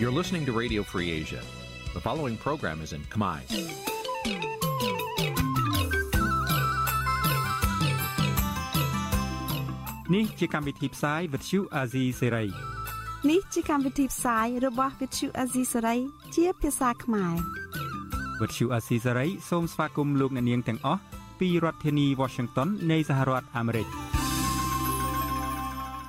You're listening to Radio Free Asia. The following program is in Khmer. Nǐ chi càm bi tiệp xáy vệt chiu a zì sê នេះជាកម្មវិធីផ្សាយរបស់ Vithu Azisari ជាភាសាខ្មែរ វិទ្យុអាស៊ីសេរីសូមស្វាគមន៍លោកអ្នកនាងទាំងអស់ពីរដ្ឋធានី Washington នៃសហរដ្ឋអាមេរិក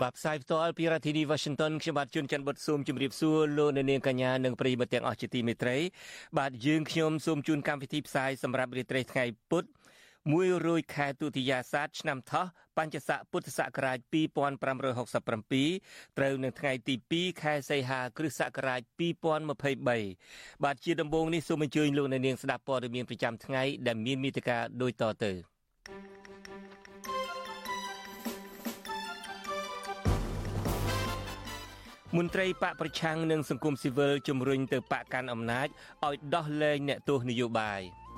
បាទផ្សាយផ្ទាល់ពីរដ្ឋធានី Washington ខ្ញុំបាទជួនច័ន្ទបុតស៊ូមជម្រាបសួរលោកអ្នកនាងកញ្ញានិងប្រិយមិត្តទាំងអស់ជាទីមេត្រី បាទយើងខ្ញុំសូមជូនកម្មវិធីផ្សាយសម្រាប់រាត្រីថ្ងៃពុធ100ខែទុតិយាសាទឆ្នាំថោះបញ្ញស័កពុទ្ធសករាជ2567ត្រូវនៅថ្ងៃទី2ខែសីហាគ្រិស្តសករាជ2023បាទជាដំបូងនេះសូមអញ្ជើញលោកអ្នកនាងស្ដាប់ព័ត៌មានប្រចាំថ្ងៃដែលមានមេត្តាដូចតទៅ មន្ត្រីបកប្រឆាំងនិងសង្គមស៊ីវិលជំរុញទៅបកកាន់អំណាចឲ្យដោះលែងអ្នកទោសនយោបាយ។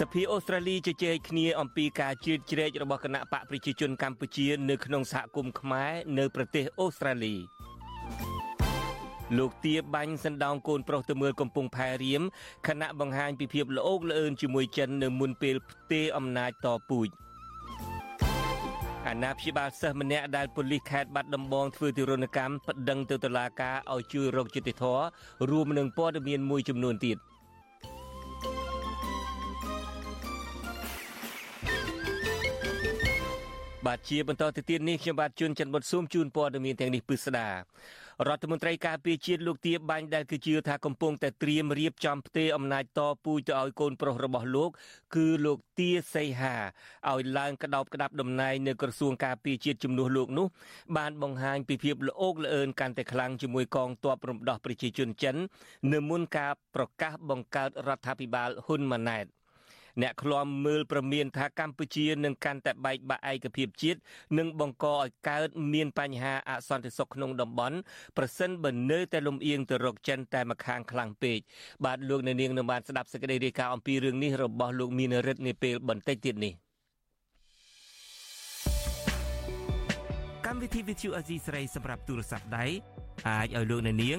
សភាអូស្ត្រាលីជជែកគ្នាអំពីការជ្រៀតជ្រែករបស់គណៈបកប្រជាជនកម្ពុជានៅក្នុងសហគមន៍ខ្មែរនៅប្រទេសអូស្ត្រាលីលោកទាបាញ់សណ្ដោងកូនប្រុសទៅមើលកំពង់ផែរៀមខណៈបង្ហាញពីភាពល្អោកល្អឿនជាមួយចិននៅមុនពេលផ្ទេរអំណាចតពូជ អាណាព្យាបាលសិស្សម្នាក់ដែលប៉ូលីសខេត្តបាត់ដំបងធ្វើទរណកម្មប្តឹងទៅតុលាការឲ្យជួយរកយុត្តិធម៌រួមនឹងព័ត៌មានមួយចំនួនទៀត។បាទជាបន្តទៅទៀតនេះខ្ញុំបាទជួនច័ន្ទបុតស៊ូមជូនព័ត៌មានទាំងនេះពិស្ដារដ្ឋមន្ត្រីការពារជាតិលោកទាបាញ់ដែលគឺជឿថាកំពុងតែត្រៀមរៀបចំផ្ទេរអំណាចតពូជទៅឲ្យកូនប្រុសរបស់លោក គឺលោកទាសីហាឲ្យឡើងក្តោបក្តាប់តំណែងនៅក្រសួងការពារជាតិជំនួសលោកនោះ បានបង្ហាញពីភាពល្អោកល្អឿនកាន់តែខ្លាំងជាមួយកងទ័ពរំដោះប្រជាជនចិន នៅមុនការប្រកាសបង្កើតរដ្ឋាភិបាលហ៊ុនម៉ាណែត។ អ្នកឃ្លាំមើលប្រមានថាកម្ពុជានឹងកាន់តែបែកបាក់ឯកភាពជាតិនិងបង្កឲ្យកើតមានបញ្ហាអសន្តិសុខក្នុងតំបន់ប្រសិនបើនៅតែលំអៀងទៅរកចិនតែម្ខាងខ្លាំងពេកបាទលោកអ្នកនាងនឹងបានស្ដាប់សេចក្តីរាយការណ៍អំពីរឿងនេះរបស់លោកមានរិទ្ធនាពេលបន្តិចទៀតនេះកម្មវិធី Vithu Azizi ស្រីសម្រាប់ទូរស័ព្ទដៃអាចឲ្យលោកអ្នកនាង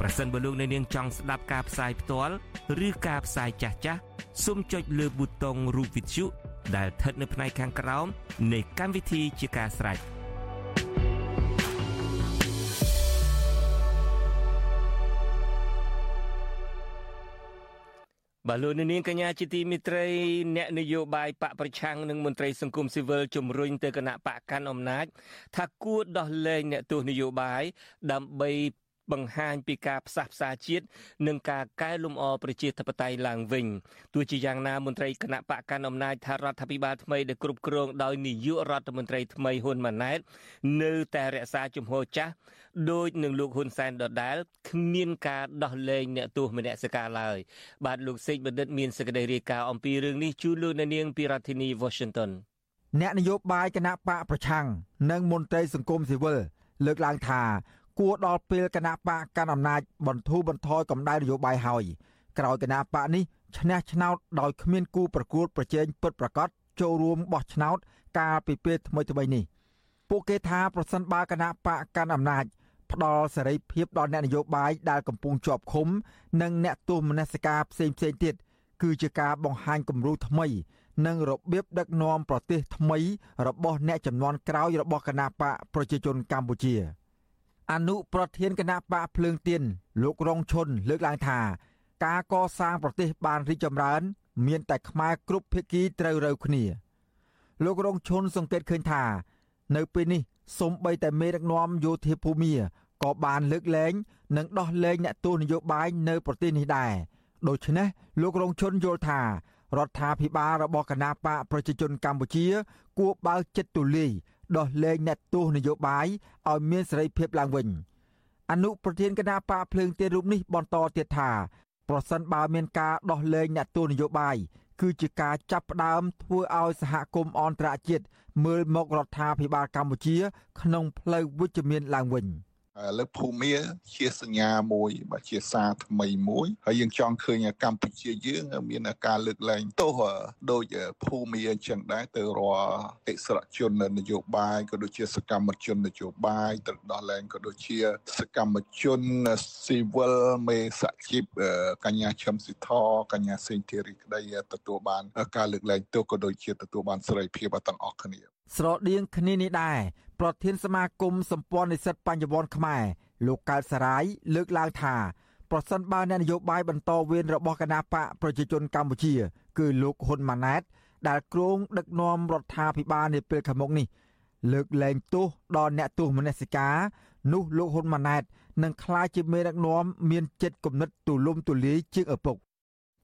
ប្រសិនបើលោកអ្នកនាងចង់ស្ដាប់ការផ្សាយផ្ទាល់ឬការផ្សាយចាស់ចាស់សូមចុចលើប៊ូតុងរូប Vithu ដែលស្ថិតនៅផ្នែកខាងក្រោមនៃកម្មវិធីជាការស្រេចបាទលោកនាងកញ្ញាជាទីមិត្តរីអ្នកនយោបាយបកប្រឆាំងនិងមន្ត្រីសង្គមស៊ីវិលជំរុញទៅគណៈបកកាន់អំណាចថាគួរដោះលែងអ្នកទោសនយោបាយដើម្បី បង្ហាញពីការផ្សះផ្សាជាតិនិងការកែលម្អប្រជាធិបតេយ្យឡើងវិញទោះជាយ៉ាងណាមន្ត្រីគណៈបកកណ្ដាលអំណាចថារដ្ឋាភិបាលថ្មីដែលគ្រប់គ្រងដោយនាយករដ្ឋមន្ត្រីថ្មីហ៊ុនម៉ាណែតនៅតែរក្សាជំហរចាស់ដោយនឹងលោកហ៊ុនសែនដដែលគ្មានការដោះលែងអ្នកទោសមនសិការឡើយបាទលោកសេកបណ្ឌិតមានសេចក្តីរាយការណ៍អំពីរឿងនេះជូនលោកនាងពីរដ្ឋធានី Washington អ្នកនយោបាយគណៈបកប្រឆាំងនិងមន្ត្រីសង្គមស៊ីវិលលើកឡើងថា គួរដល់ពេលគណៈបកកាន់អំណាចបន្ធូរបន្ថយកម្ដៅនយោបាយហើយក្រោយគណៈបកនេះឈ្នះឆ្នោតដោយគ្មានគូប្រកួតប្រជែងពិតប្រាកដចូលរួមបោះឆ្នោត កាលពីពេលថ្មីថ្មីនេះពួកគេថាប្រសិនបើគណៈបកកាន់អំណាចផ្ដល់សេរីភាពដល់អ្នកនយោបាយដែលកំពុងជាប់ឃុំ និងអ្នកទោសមនសិការផ្សេងផ្សេងទៀតគឺជាការបង្ហាញគំរូថ្មី និងរបៀបដឹកនាំប្រទេសថ្មីរបស់អ្នកចំនួនក្រោយរបស់គណៈបកប្រជាជនកម្ពុជា។ អនុប្រធានគណៈបកភ្លើងទៀនលោករងឈុនលើកឡើងថាការកសាងប្រទេសបានរីកចម្រើន មានតែខ្មែរគ្រប់ភាគីត្រូវរើគ្នា លោករងឈុនសង្កេតឃើញថា នៅពេលនេះសំបីតែមេដឹកនាំយោធាភូមាក៏បានលើកលែងនិងដោះលែងអ្នកទោសនយោបាយនៅប្រទេសនេះដែរដូច្នេះលោករងឈុនយល់ថារដ្ឋាភិបាលរបស់គណៈបកប្រជាជនកម្ពុជា គួរបើកចិត្តទូលាយ ដោះលែងអ្នកទោសនយោបាយឲ្យមានសេរីភាពឡើងវិញអនុប្រធានគណៈបកភ្លើងទៀនរូបនេះបន្តទៀតថាប្រសិនបើមានការដោះលែងអ្នកទួលនយោបាយគឺជាការចាប់ផ្ដើមធ្វើឲ្យសហគមន៍អន្តរជាតិមើលមករដ្ឋាភិបាលកម្ពុជា ក្នុងផ្លូវវិជ្ជមានឡើងវិញ។ លើភូមាជាសញ្ញាមួយបាទជាសារថ្មីមួយហើយយើងចង់ឃើញកម្ពុជាយើងមានការលើកលែងទោសដោយភូមាអញ្ចឹងដែរទៅរាល់អិសរជននយោបាយក៏ដូចជាសកម្មជននយោបាយទៅដល់លែងក៏ដូចជាសកម្មជនស៊ីវិលមេសហជីពកញ្ញាឈឹមស៊ីធកញ្ញាសេងធីរីក្តីទទួលបាន ការលើកលែងទោសក៏ដូចជាទទួលបានសេរីភាពទាំងអស់គ្នា ស្រដៀងគ្នានេះដែរប្រធានសមាគមសម្ព័ន្ធនិស្សិតបញ្ញវន្តខ្មែរលោកកើតសរាយលើកឡើងថាប្រសិនបើអ្នកនយោបាយបន្តវេនរបស់គណៈបកប្រជាជនកម្ពុជា គឺលោកហ៊ុនម៉ាណែត ដែលគ្រងដឹកនាំរដ្ឋាភិបាលនាពេលខាងមុខនេះ លើកលែងទោសដល់អ្នកទោសមនសិការនោះលោកហ៊ុនម៉ាណែតនឹងក្លាយជាមេដឹកនាំមានចិត្តគំនិតទូលំទូលាយជាងឪពុក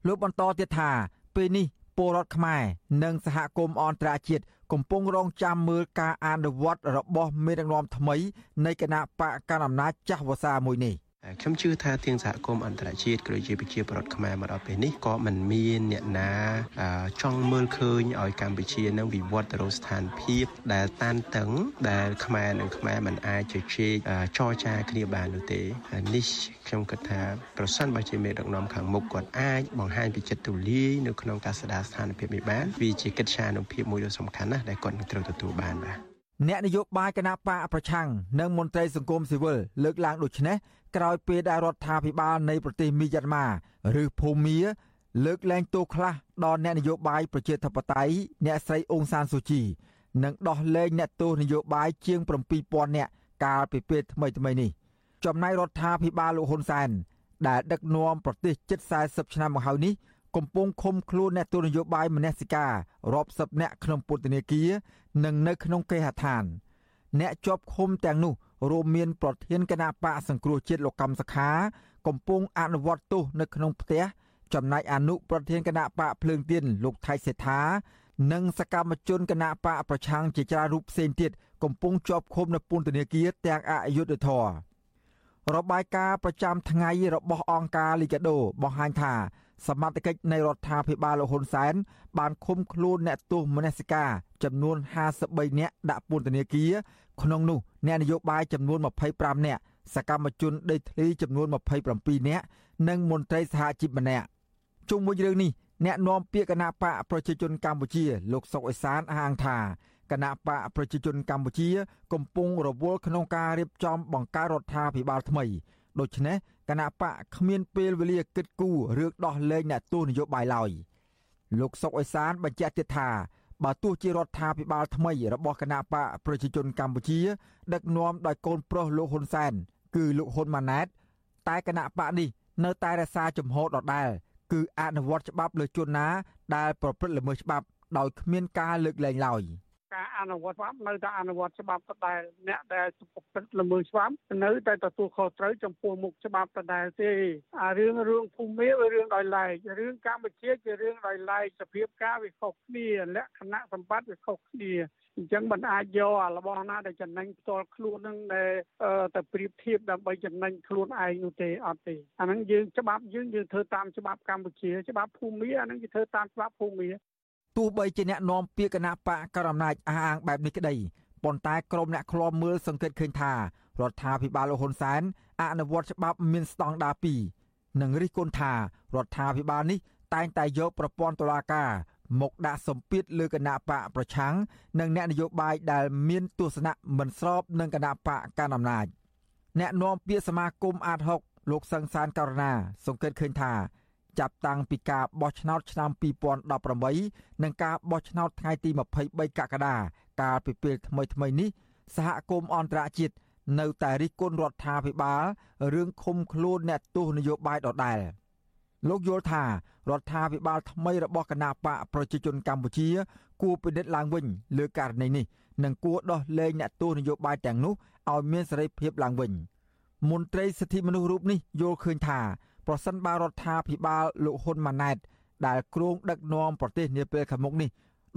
លោកបន្តទៀតថាពេលនេះពលរដ្ឋខ្មែរនិងសហគមន៍អន្តរជាតិ កំពុងរងចាំមើលការអនុវត្តរបស់មេដឹកនាំថ្មីនៃគណៈបកកណ្ដាលអំណាចចាស់វសាមួយនេះ ខ្ញុំជឿថាទាំងសហគមន៍អន្តរជាតិក៏ដូចជាប្រជាពលរដ្ឋខ្មែរមកដល់ពេលនេះក៏មិនមានអ្នកណាចង់មើលឃើញឲ្យកម្ពុជានឹងវិវត្តទៅរកស្ថានភាពដែលតានតឹងដែលខ្មែរនិងខ្មែរមិនអាចជជែកចរចាគ្នាបាននោះទេនេះខ្ញុំគិតថាប្រសិនបើជាមេដឹកនាំខាងមុខគាត់អាចបង្ហាញពីចិត្តទូលាយនៅក្នុងការស្ដារស្ថានភាពនេះបានវាជាកិច្ចការអនុភាពមួយដ៏សំខាន់ណាស់ដែលគាត់នឹងត្រូវទទួលបានបាទអ្នកនយោបាយគណៈបកប្រឆាំងនិងមន្ត្រីសង្គមស៊ីវិលលើកឡើងដូចនេះ ក្រោយពេលដែលរដ្ឋាភិបាលនៃប្រទេសមីយ៉ាន់ម៉ាឬភូមាលើកលែងទោសខ្លះដល់អ្នកនយោបាយប្រជាធិបតេយ្យអ្នកស្រីអ៊ុងសានស៊ូជីនិងដោះលែងអ្នកទោសនយោបាយជាង7000នាក់កាលពីពេលថ្មីៗនេះចំណែករដ្ឋាភិបាលលោកហ៊ុនសែនដែលដឹកនាំប្រទេសជិត40ឆ្នាំមកហើយនេះកំពុងឃុំខ្លួនអ្នកទោសនយោបាយមនសិការរាប់សិបនាក់ក្នុងពន្ធនាគារនិងនៅក្នុងគេហដ្ឋាន អ្នកជាប់ឃុំទាំងនោះ រួមមានប្រធានគណៈបកសង្គ្រោះជាតិលោកកំសខា កំពុងអនុវត្តទោសនៅក្នុងផ្ទះចំណែកអនុប្រធានគណៈបកភ្លើងទៀនលោកថៃសេដ្ឋានិងសកម្មជនគណៈបកប្រឆាំងជាច្រើនរូបផ្សេងទៀតកំពុងជាប់ឃុំនៅពន្ធនាគារទាំងអយុធធររបាយការណ៍ប្រចាំថ្ងៃរបស់អង្គការលីកាដូបង្ហាញថាសមត្ថកិច្ចនៃរដ្ឋាភិបាលលោកហ៊ុនសែនបានឃុំខ្លួនអ្នកទោសមនសិការចំនួន53នាក់ដាក់ពន្ធនាគារ ក្នុងនោះអ្នកនយោបាយចំនួន25នាក់សកម្មជនដេកធ្លីចំនួន27នាក់និងមន្ត្រីសហជីពម្នាក់ជុំវិញរឿងនេះអ្នកនាំពាក្យគណៈបកប្រជាជនកម្ពុជាលោកសុកអេសានអះអាងថាគណៈបកប្រជាជនកម្ពុជា កំពុងរវល់ក្នុងការរៀបចំបង្កើតរដ្ឋាភិបាលថ្មីដូច្នេះគណៈបកគ្មានពេលវេលាគិតគូររឿងដោះលែងអ្នកទោសនយោបាយឡើយលោកសុកអេសានបញ្ជាក់ទៀតថា បើទោះជារដ្ឋាភិបាលថ្មីរបស់គណៈបកប្រជាជនកម្ពុជា ដឹកនាំដោយកូនប្រុសលោកហ៊ុនសែនគឺលោកហ៊ុនម៉ាណែត តែគណៈបកនេះនៅតែរក្សាជំហរដដែលគឺអនុវត្តច្បាប់លើជនណាដែលប្រព្រឹត្តល្មើសច្បាប់ដោយគ្មានការលើកលែងឡើយ។ ការអនុវត្តច្បាប់នៅតែអនុវត្តច្បាប់ដដែលអ្នកដែលប្រព្រឹត្តល្មើសច្បាប់នៅតែទទួលខុសត្រូវចំពោះមុខច្បាប់ដដែលទេអារឿងរឿងភូមិវារឿងដោយឡែករឿងកម្ពុជាជារឿងដោយឡែកសភាពការវាខុសគ្នាលក្ខណៈសម្បត្តិវាខុសគ្នាអញ្ចឹងមិនអាចយកអារបស់ណាដែលចំណេញផ្ទាល់ខ្លួននឹងដែលទៅប្រៀបធៀបដើម្បីចំណេញខ្លួនឯងនោះទេអត់ទេអាហ្នឹងយើងច្បាប់យើងយើងធ្វើតាមច្បាប់កម្ពុជាច្បាប់ភូមិអាហ្នឹងយើងធ្វើតាមច្បាប់ភូមិ ទោះបីជាអ្នកនាំពាក្យគណៈបកកណ្ដាលអំណាចអះអាងបែបនេះក្តីប៉ុន្តែក្រុមអ្នកឃ្លាំមើលសង្កេតឃើញថារដ្ឋាភិបាលលោកហ៊ុនសែនអនុវត្តច្បាប់មានស្តង់ដារ2និងរិះគន់ថារដ្ឋាភិបាលនេះតែងតែយកប្រព័ន្ធតុលាការមកដាក់សម្ពាធលើគណៈបកប្រឆាំងនិងអ្នកនយោបាយដែលមានទស្សនៈមិនស្របនឹងគណៈបកកណ្ដាលអំណាចអ្នកនាំពាក្យសមាគមអាត6លោកសង្សានករណាសង្កេតឃើញថា ចាប់តាំងពីការបោះឆ្នោតឆ្នាំ2018និងការបោះឆ្នោតថ្ងៃទី23កក្កដាកាលពីពេលថ្មីថ្មីនេះសហគមន៍អន្តរជាតិនៅតែរិះគន់រដ្ឋាភិបាលរឿងឃុំខ្លួនអ្នកទោសនយោបាយដដែលលោកយល់ថារដ្ឋាភិបាលថ្មីរបស់គណៈបកប្រជាជនកម្ពុជា គួរពិនិត្យឡើងវិញលើករណីនេះនិងគួរដោះលែងអ្នកទោសនយោបាយទាំងនោះឲ្យមានសេរីភាពឡើងវិញមន្ត្រីសិទ្ធិមនុស្សរូបនេះយល់ឃើញថា ប្រសិនបើរដ្ឋាភិបាលលោកហ៊ុនម៉ាណែតដែលគ្រងដឹកនាំប្រទេសនាពេលខាងមុខនេះ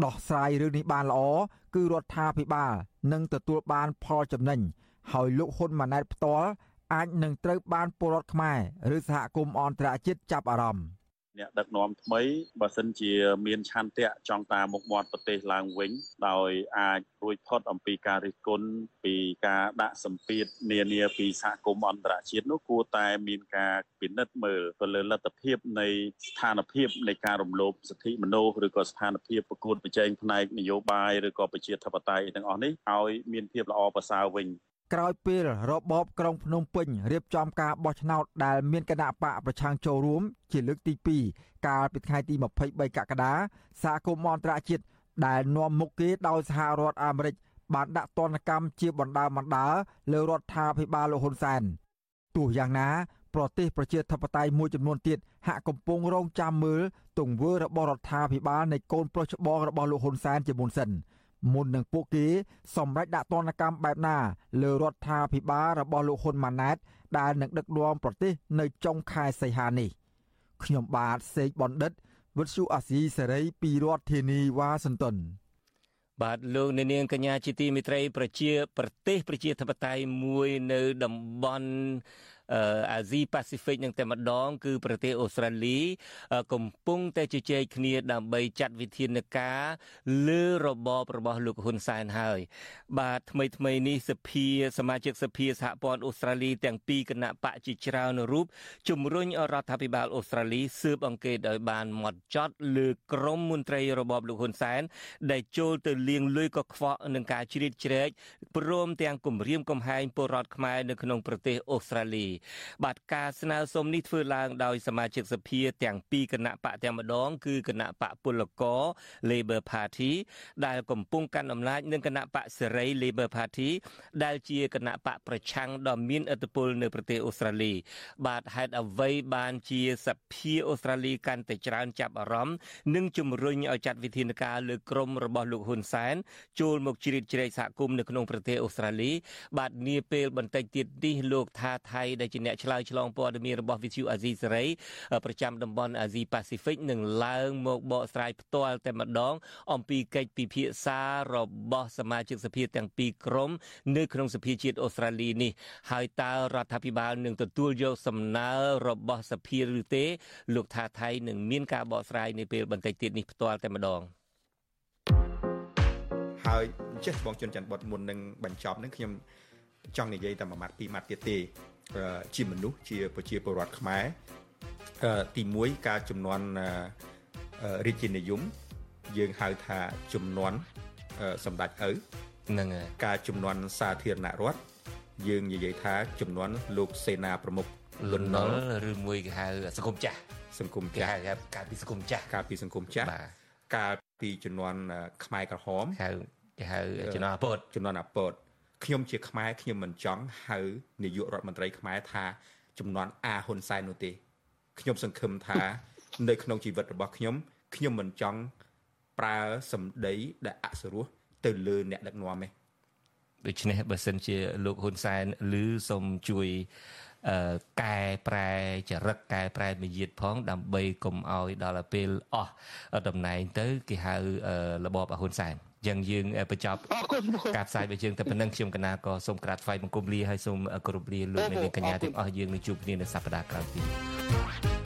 ដោះស្រាយរឿងនេះបានល្អគឺរដ្ឋាភិបាលនឹងទទួលបានផលចំណេញហើយលោកហ៊ុនម៉ាណែតផ្ទាល់អាចនឹងត្រូវបានពលរដ្ឋខ្មែរឬសហគមន៍អន្តរជាតិចាប់អារម្មណ៍ អ្នកដឹកនាំថ្មីបើសិនជាមានឆន្ទៈចង់តាមមុខមាត់ប្រទេសឡើងវិញ ដោយអាចរួចផុតអំពីការរិះគន់ពីការដាក់សម្ពាធនានាពីសហគមន៍អន្តរជាតិនោះគួរតែមានការពិនិត្យមើលទៅលើលទ្ធភាពនៃស្ថានភាពនៃការរំលោភសិទ្ធិមនុស្សឬក៏ស្ថានភាពប្រកួតប្រជែងផ្នែកនយោបាយឬក៏ប្រជាធិបតេយ្យទាំងអស់នេះឲ្យមានភាពល្អប្រសើរវិញ ក្រោយពេលរបបក្រុងភ្នំពេញរៀបចំការបោះឆ្នោតដែលមានគណៈបកប្រឆាំងចូលរួម ជាលើកទី2កាលពីថ្ងៃទី23កក្កដាសហគមន៍អន្តរជាតិដែលនាំមុខគេដោយសហរដ្ឋអាមេរិកបានដាក់ទណ្ឌកម្មជាបណ្ដាបណ្ដាលើរដ្ឋាភិបាលលោកហ៊ុនសែនទោះយ៉ាងណាប្រទេសប្រជាធិបតេយ្យមួយចំនួនទៀតហាក់កំពុងរងចាំមើលទង្វើរបស់រដ្ឋាភិបាលនៃកូនប្រុសច្បងរបស់លោកហ៊ុនសែនជាមុនសិន។ មុននឹងពួកគេសម្រេចដាក់ទណ្ឌកម្មបែបណាលើរដ្ឋាភិបាលរបស់លោកហ៊ុនម៉ាណែតដែលនឹងដឹកនាំប្រទេសនៅចុងខែសីហានេះខ្ញុំបាទសេកបណ្ឌិតវិទ្យុអាស៊ីសេរីពីរដ្ឋធានីវ៉ាស៊ីនតោនបាទលោកអ្នកនាងកញ្ញាជាទីមេត្រីប្រជា ប្រទេស ប្រជាធិបតេយ្យមួយនៅតំបន់ អាស៊ីប៉ាស៊ីហ្វិកនឹងតែម្ដង គឺប្រទេសអូស្ត្រាលី កំពុងតែជជែកគ្នាដើម្បីចាត់វិធានការលើរបបរបស់លោកហ៊ុនសែនហើយ បាទថ្មីថ្មីនេះសភាសមាជិកសភាសហព័ន្ធអូស្ត្រាលីទាំងពីរគណៈបកជាច្រើនរូបជំរុញរដ្ឋាភិបាលអូស្ត្រាលីស៊ើបអង្កេតឲ្យបានម៉ត់ចត់លើក្រមមន្ត្រីរបបលោកហ៊ុនសែនដែលចូលទៅលាងលុយកខ្វក់នឹងការជ្រៀតជ្រែកព្រមទាំងគម្រាមកំហែងពលរដ្ឋខ្មែរនៅក្នុងប្រទេសអូស្ត្រាលីបាទការស្នើសុំនេះធ្វើឡើងដោយសមាជិកសភាទាំងពីរគណៈបកទាំងម្ដងគឺគណៈបកពលករ Labor Party ដែលកំពុងកាន់អំណាចនិងគណៈបកសេរី Labor Party ដែលជាគណៈបកប្រឆាំងដ៏មានឥទ្ធិពលនៅប្រទេសអូស្ត្រាលី បាទហេតុអ្វីបានជាសភាអូស្ត្រាលីកាន់តែច្រើនចាប់អារម្មណ៍និងជំរុញឲ្យចាត់វិធានការលើក្រមរបស់លោកហ៊ុនសែនចូលមកជ្រៀតជ្រែកសហគមន៍នៅក្នុងប្រទេសអូស្ត្រាលី បាទនាពេលបន្តិចទៀតនេះលោកថាថៃដែលជាអ្នកឆ្លើយឆ្លងព័ត៌មានរបស់វិទ្យុអាស៊ីសេរីប្រចាំតំបន់អាស៊ីប៉ាស៊ីហ្វិកនឹងឡើងមកបកស្រាយផ្ទាល់តែម្ដង អំពីកិច្ចពិភាក្សារបស់សមាជិកសភាទាំងពីរក្រុមនៅក្នុងសភាជាតិអូស្ត្រាលីនេះហើយតើរដ្ឋាភិបាលនឹងទទួលយកសំណើរបស់សភាឬទេ លោកថាថៃនឹងមានការបកស្រាយនៅពេលបន្តិចទៀតនេះផ្ទាល់តែម្ដងហើយចេះបងជុនច័ន្ទបុតមុននឹងបញ្ចប់នឹងខ្ញុំចង់និយាយតែមួយម៉ាត់ពីរម៉ាត់ទៀតទេ ជាមនុស្សជាប្រជាពលរដ្ឋខ្មែរទី1ការចំនួនរាជានិយមយើងហៅថាចំនួនសម្ដេចឪនឹងហើយការចំនួនសាធារណរដ្ឋយើងនិយាយថាចំនួនលោកសេនាប្រមុខលន់នល់ឬមួយគេហៅសង្គមចាស់សង្គមចាស់ការពីសង្គមចាស់ការពីសង្គមចាស់ការពីចំនួនខ្មែរក្រហមហៅគេហៅចំនួនអាពតចំនួនអាពត ខ្ញុំជាខ្មែរខ្ញុំមិនចង់ហៅនាយករដ្ឋមន្ត្រីខ្មែរថាចំនួនអាហ៊ុនសែននោះទេខ្ញុំសង្ឃឹមថា នៅក្នុងជីវិតរបស់ខ្ញុំខ្ញុំមិនចង់ប្រើសម្ដីដែលអសុរោះទៅលើអ្នកដឹកនាំទេដូច្នេះបើសិនជាលោកហ៊ុនសែនឬសូមជួយកែប្រែចរិតកែប្រែមាយាទផង ដើម្បីកុំឲ្យដល់ពេលអស់តំណែងទៅ គេហៅរបបហ៊ុនសែន យ៉ាងយើងបញ្ចប់ការផ្សាយរបស់យើងតែប៉ុណ្្នឹងខ្ញុំកណាក៏សូមក្រាបថ្វាយបង្គំលាហើយសូមគោរពលាលោកអ្នកនាងកញ្ញាទាំងអស់យើងនឹងជួបគ្នានៅសប្តាហ៍ក្រោយទៀត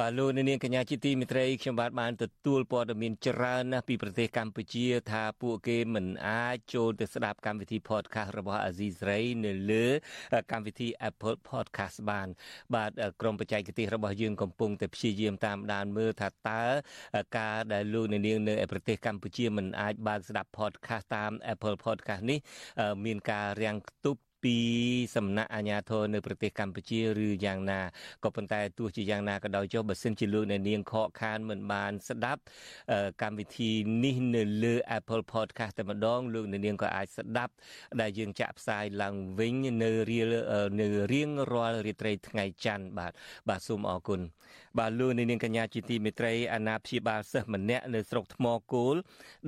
បាទលោកនាងកញ្ញាជាទីមេត្រីខ្ញុំបាទបានទទួលព័ត៌មានច្រើនណាស់ពីប្រទេសកម្ពុជា ថាពួកគេមិនអាចចូលទៅស្ដាប់កម្មវិធី podcast របស់ Aziz Ray នៅលើកម្មវិធី Apple Podcast បាន បាទក្រុមបច្ចេកទេសរបស់យើងកំពុងតែព្យាយាមតាមដានមើលថាតើការដែលលោកនាងនៅប្រទេសកម្ពុជាមិនអាចបើកស្ដាប់ podcast តាម Apple Podcast នេះ មានការរាំងខ្ទប់ ពីសំណាក់អាជ្ញាធរនៅប្រទេសកម្ពុជាឬយ៉ាងណាក៏ប៉ុន្តែទោះជាយ៉ាងណាក៏ដោយចុះបើសិនជាលោកអ្នកនាងខកខានមិនបានស្ដាប់កម្មវិធីនេះនៅលើ Apple Podcast តែម្ដងលោកអ្នកនាងក៏អាចស្ដាប់ដែលយើងចាក់ផ្សាយឡើងវិញនៅរៀលនៅរៀងរាល់រាត្រីថ្ងៃច័ន្ទបាទបាទសូមអរគុណបាទលោកនាងកញ្ញាជាទីមេត្រីអាណាព្យាបាលសិស្សម្នាក់នៅស្រុកថ្មគោល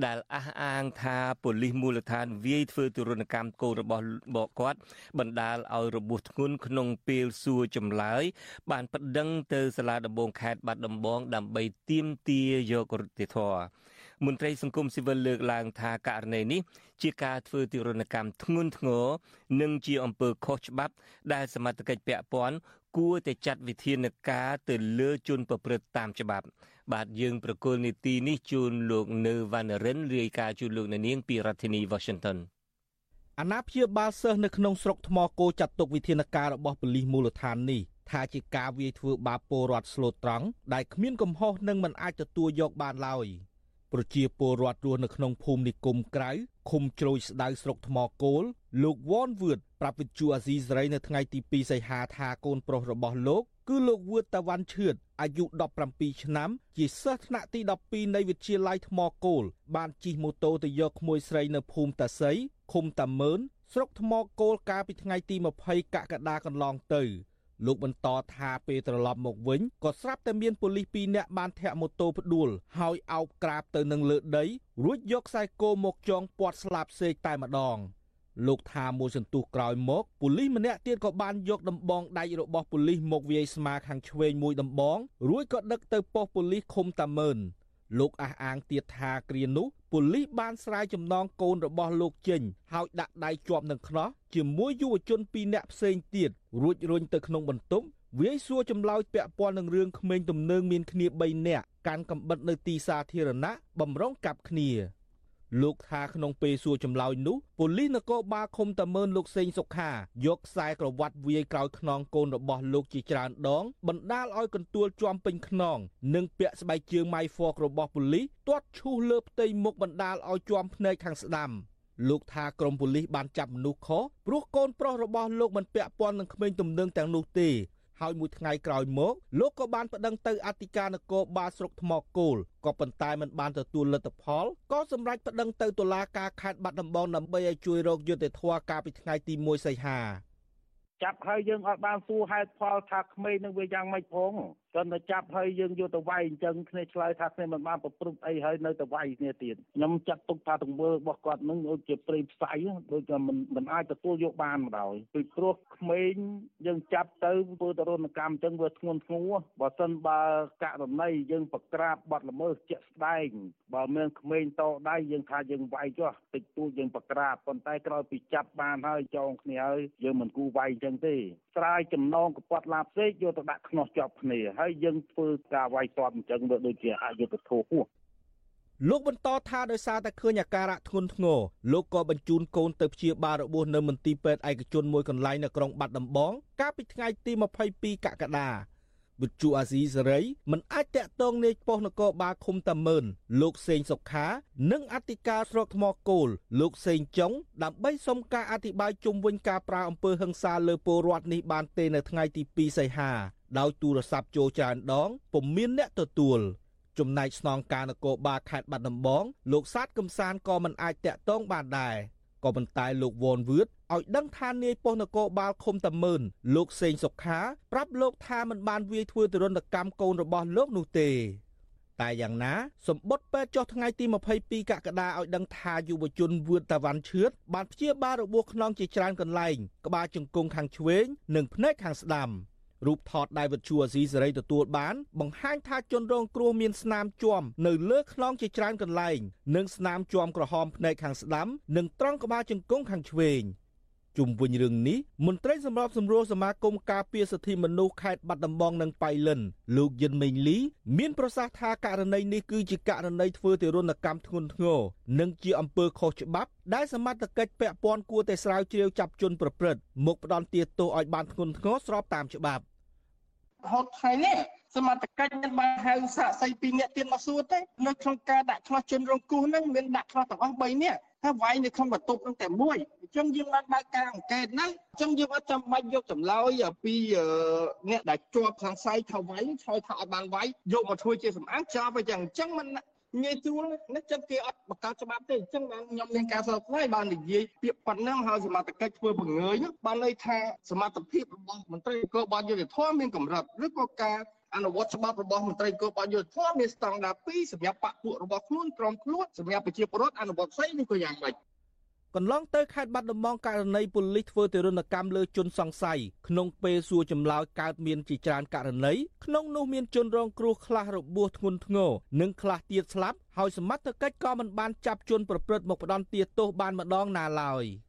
ដែលអះអាងថាប៉ូលីសមូលដ្ឋានវាយធ្វើទរណកម្មកូនរបស់បកគាត់បណ្ដាលឲ្យរបួសធ្ងន់ក្នុងពេលសួរចម្លើយ បានប្តឹងទៅសាលាដំបងខេត្តបាត់ដំបង ដើម្បីទាមទារយករដ្ឋធម៌មន្ត្រីសង្គមស៊ីវិលលើកឡើងថាករណីនេះជាការធ្វើទរណកម្មធ្ងន់ធ្ងរនិងជាអំពើខុសច្បាប់ ដែលសមត្ថកិច្ចពាក់ព័ន្ធគួរតែចាត់វិធានការទៅលើជនប្រព្រឹត្តតាមច្បាប់ បាទយើងប្រកុលនីតិនេះជូនលោកនៅវណ្ណរិនរាយការណ៍ជូនលោកនាងពីរដ្ឋធានី Washington អាណាព្យាបាលសិស្សនៅក្នុងស្រុកថ្មគោចាត់ទុកវិធានការរបស់ប៉ូលីសមូលដ្ឋាននេះថាជាការវាយធ្វើបាបពលរដ្ឋស្លូតត្រង់ដែលគ្មានកំហុសនិងមិនអាចទទួលយកបានឡើយ។ប្រជាពលរដ្ឋរស់នៅក្នុងភូមិនិគមក្រៅឃុំជ្រោយស្ដៅស្រុកថ្មគោលលោកវ៉នវឿតប្រាប់វិទ្យុអាស៊ីសេរីនៅថ្ងៃទី2សីហាថាកូនប្រុសរបស់លោកគឺលោកវឿតតាវ៉ាន់ឈឿតអាយុ17ឆ្នាំជាសិស្សថ្នាក់ទី12នៃវិទ្យាល័យថ្មគោលបានជិះម៉ូតូទៅយកក្មួយស្រីនៅភូមិតាសី ឃុំតាមើនស្រុកថ្មគោលកាលពីថ្ងៃទី20កក្កដាកន្លងទៅ លោកបន្តថាពេលត្រឡប់មកវិញក៏ស្រាប់តែមានប៉ូលីស2នាក់បានធាក់ម៉ូតូផ្ដួលហើយអោបក្រាបទៅនឹងលើដី រួចយកខ្សែគោមកចងពាត់ស្លាប់សេកតែម្ដងលោកថាមួយសន្ទុះក្រោយមកប៉ូលីសម្នាក់ទៀតក៏បានយកដំបងដៃរបស់ប៉ូលីសមកវាយស្មាខាងឆ្វេងមួយដំបងរួចក៏ដឹកទៅប៉ុស្តិ៍ប៉ូលីសឃុំតាមើន លោកអះអាងទៀតថាគ្រានោះប៉ូលីសបានស្រាយចំណងកូនរបស់លោកចេញហើយដាក់ដៃជាប់នឹងខ្នោះជាមួយយុវជនពីរនាក់ផ្សេងទៀតរួចរុញទៅក្នុងបន្ទប់វាយសួរចម្លើយពាក់ព័ន្ធនឹងរឿងក្មេងទំនើងមានគ្នា3នាក់កាន់កំបិតនៅទីសាធារណៈបំរុងកាប់គ្នា លោកថាក្នុងពេលសួរចម្លើយនោះប៉ូលីសនគរបាលឃុំតាមើនលោកសេងសុខាយកខ្សែក្រវ៉ាត់វាយក្រោយខ្នងកូនរបស់លោកជាច្រើនដង បណ្ដាលឲ្យកន្ទួលជាំពេញខ្នង និងពាក់ស្បែកជើងម៉ៃហ្វករបស់ប៉ូលីសទាត់ឈូសលើផ្ទៃមុខបណ្ដាលឲ្យជាំភ្នែកខាងស្ដាំលោកថាក្រមប៉ូលីសបានចាប់មនុស្សខុសព្រោះកូនប្រុសរបស់លោកមិនពាក់ព័ន្ធនឹងក្មេងទំនើងទាំងនោះទេ ហើយមួយថ្ងៃក្រោយមកលោកក៏បានប្តឹងទៅអធិការនគរបាលស្រុកថ្មគោលក៏ប៉ុន្តែមិនបានទទួលលទ្ធផលក៏សម្រេចប្តឹងទៅតុលាការខេត្តបាត់ដំបងដើម្បីឲ្យជួយរកយុត្តិធម៌កាលពីថ្ងៃទី1សីហាចាប់ហើយយើងអត់បានសួរហេតុផលថាក្មេងនឹងវាយ៉ាងម៉េចផង គាត់ទៅចាប់ហើយយើងយកទៅវាយអញ្ចឹងគ្នាឆ្លើយថាគ្នាមិនបានប្រព្រឹត្តអីហើយនៅទៅវាយគ្នាទៀតខ្ញុំចាត់ទុកថាទង្វើរបស់គាត់នឹងដូចជាព្រៃផ្សៃដូចថាមិនមិនអាចទទួលយកបានមកដោយពីព្រោះក្មេងយើងចាប់ទៅធ្វើទរណកម្មអញ្ចឹងវាធ្ងន់ធ្ងរបើសិនបើករណីយើងប្រក្រាបបាត់ល្មើសជាក់ស្ដែងបើមានក្មេងតដៃយើងថាយើងវាយចុះតិចតួចយើងប្រក្រាបប៉ុន្តែក្រោយពីចាប់បានហើយចងគ្នាហើយយើងមិនគូវាយអញ្ចឹងទេ ស្រាយចំណងកពាត់ឡាផ្សេងយកទៅដាក់ខ្នោះជាប់គ្នាហើយយើងធ្វើការវាយតបអញ្ចឹងវាដូចជាអយុត្តិធម៌ហួសលោកបន្តថាដោយសារតែឃើញអាការៈធ្ងន់ធ្ងរលោកក៏បញ្ជូនកូនទៅព្យាបាលរបួសនៅមន្ទីរពេទ្យឯកជនមួយកន្លែងនៅក្រុងបាត់ដំបង កាលពីថ្ងៃទី22កក្កដា វិទ្យុអាស៊ីសេរីមិនអាចតាក់ទងនាយប៉ុស្តិ៍នគរបាលឃុំតាមើនលោកសេងសុខា និងអធិការស្រុកថ្មគោលលោកសេងចុងដើម្បីសុំការអធិប្បាយជុំវិញការប្រើអំពើហិង្សាលើពលរដ្ឋនេះបានទេនៅថ្ងៃទី2សីហាដោយទូរស័ព្ទចូលច្រើនដងពុំមានអ្នកទទួលចំណែកស្នងការនគរបាលខេត្តបាត់ដំបងលោកសាទកំសានក៏មិនអាចតាក់ទងបានដែរ ក៏ប៉ុន្តែលោកវ៉នវឿតឲ្យដឹងថានាយប៉ុស្តិ៍នគរបាលឃុំតាមើនលោកសេងសុខាប្រាប់លោកថាមិនបានវាយធ្វើទរណកម្មកូនរបស់លោកនោះទេតែយ៉ាងណាសម្បត្តិពេទ្យចុះថ្ងៃទី22កក្កដាឲ្យដឹងថាយុវជនវឿនតាវ៉ាន់ឈឿតបានព្យាបាលរបួសខ្នងជាច្រើនកន្លែង ក្បាលជង្គង់ខាងឆ្វេង និងភ្នែកខាងស្ដាំ រូបថតដែលវិទ្យុអាស៊ីសេរីទទួលបាន បង្ហាញថាជនរងគ្រោះមានស្នាមជាំនៅលើខ្នងជាច្រើនកន្លែង និងស្នាមជាំក្រហមភ្នែកខាងស្ដាំនិងត្រង់ក្បាលជង្គង់ខាងឆ្វេង ជុំវិញរឿងនេះមន្ត្រីសម្របសម្រួលសមាគមការពារសិទ្ធិមនុស្សខេត្តបាត់ដំបងនិងប៉ៃលិនលោកយិនមេងលី មានប្រសាសន៍ថាករណីនេះគឺជាករណីធ្វើទារុណកម្មធ្ងន់ធ្ងរនិងជាអំពើខុសច្បាប់ដែលសមត្ថកិច្ចពាក់ព័ន្ធគួរតែស្រាវជ្រាវចាប់ជនប្រព្រឹត្តមកផ្ដន់ទាទោសឲ្យបានធ្ងន់ធ្ងរស្របតាមច្បាប់រហូតថ្ងៃនេះសមត្ថកិច្ចមានបានហៅសាកសី2នាក់ទៀតមកសួរទេនៅក្នុងការដាក់ឆ្លោះជនរងគ្រោះហ្នឹងមានដាក់ឆ្លោះទាំងអស់3នាក់ហើយវាយនៅក្នុងបន្ទប់ហ្នឹងតែមួយអញ្ចឹងយើងបានបើកការអង្កេតណាអញ្ចឹងយើងអត់ចាំបាច់យកចម្លើយពីអ្នកដែលជាប់ខាងសាយថាវាយឆ្លើយថាអត់បានវាយយកមកធ្វើជាសម្អាងចោលទៅចឹងអញ្ចឹងមិនងាយស្រួលនេះចឹងគេអត់បង្កើតច្បាប់ទេអញ្ចឹងបានខ្ញុំមានការសោកស្ដាយបាននិយាយពាក្យប៉ុណ្ណឹងហើយសមត្ថកិច្ចធ្វើបង្ងើយបានន័យថាសមត្ថភាពរបស់មន្ត្រីគរបាលយុតិធម៌មានកម្រិតឬក៏ការ អនុវត្តច្បាប់របស់មន្ត្រីគរបាលយុតិធម៌មានស្តង់ដារ2សម្រាប់បកពួករបស់ខ្លួនក្រុមខ្លួនសម្រាប់ប្រជាពលរដ្ឋអនុវត្តផ្សេងនេះក៏យ៉ាងម៉េចកន្លងទៅខេត្តបាត់ដំបងករណីប៉ូលីសធ្វើទរណកម្មលើជនសង្ស័យក្នុងពេលសួរចម្លើយកើតមានជាច្រើនករណីក្នុងនោះមានជនរងគ្រោះខ្លះរបួសធ្ងន់ធ្ងរនិងខ្លះទៀតស្លាប់ហើយសមត្ថកិច្ចក៏មិនបានចាប់ជនប្រព្រឹត្តមកផ្ដន់ទោសបានម្ដងណាឡើយ។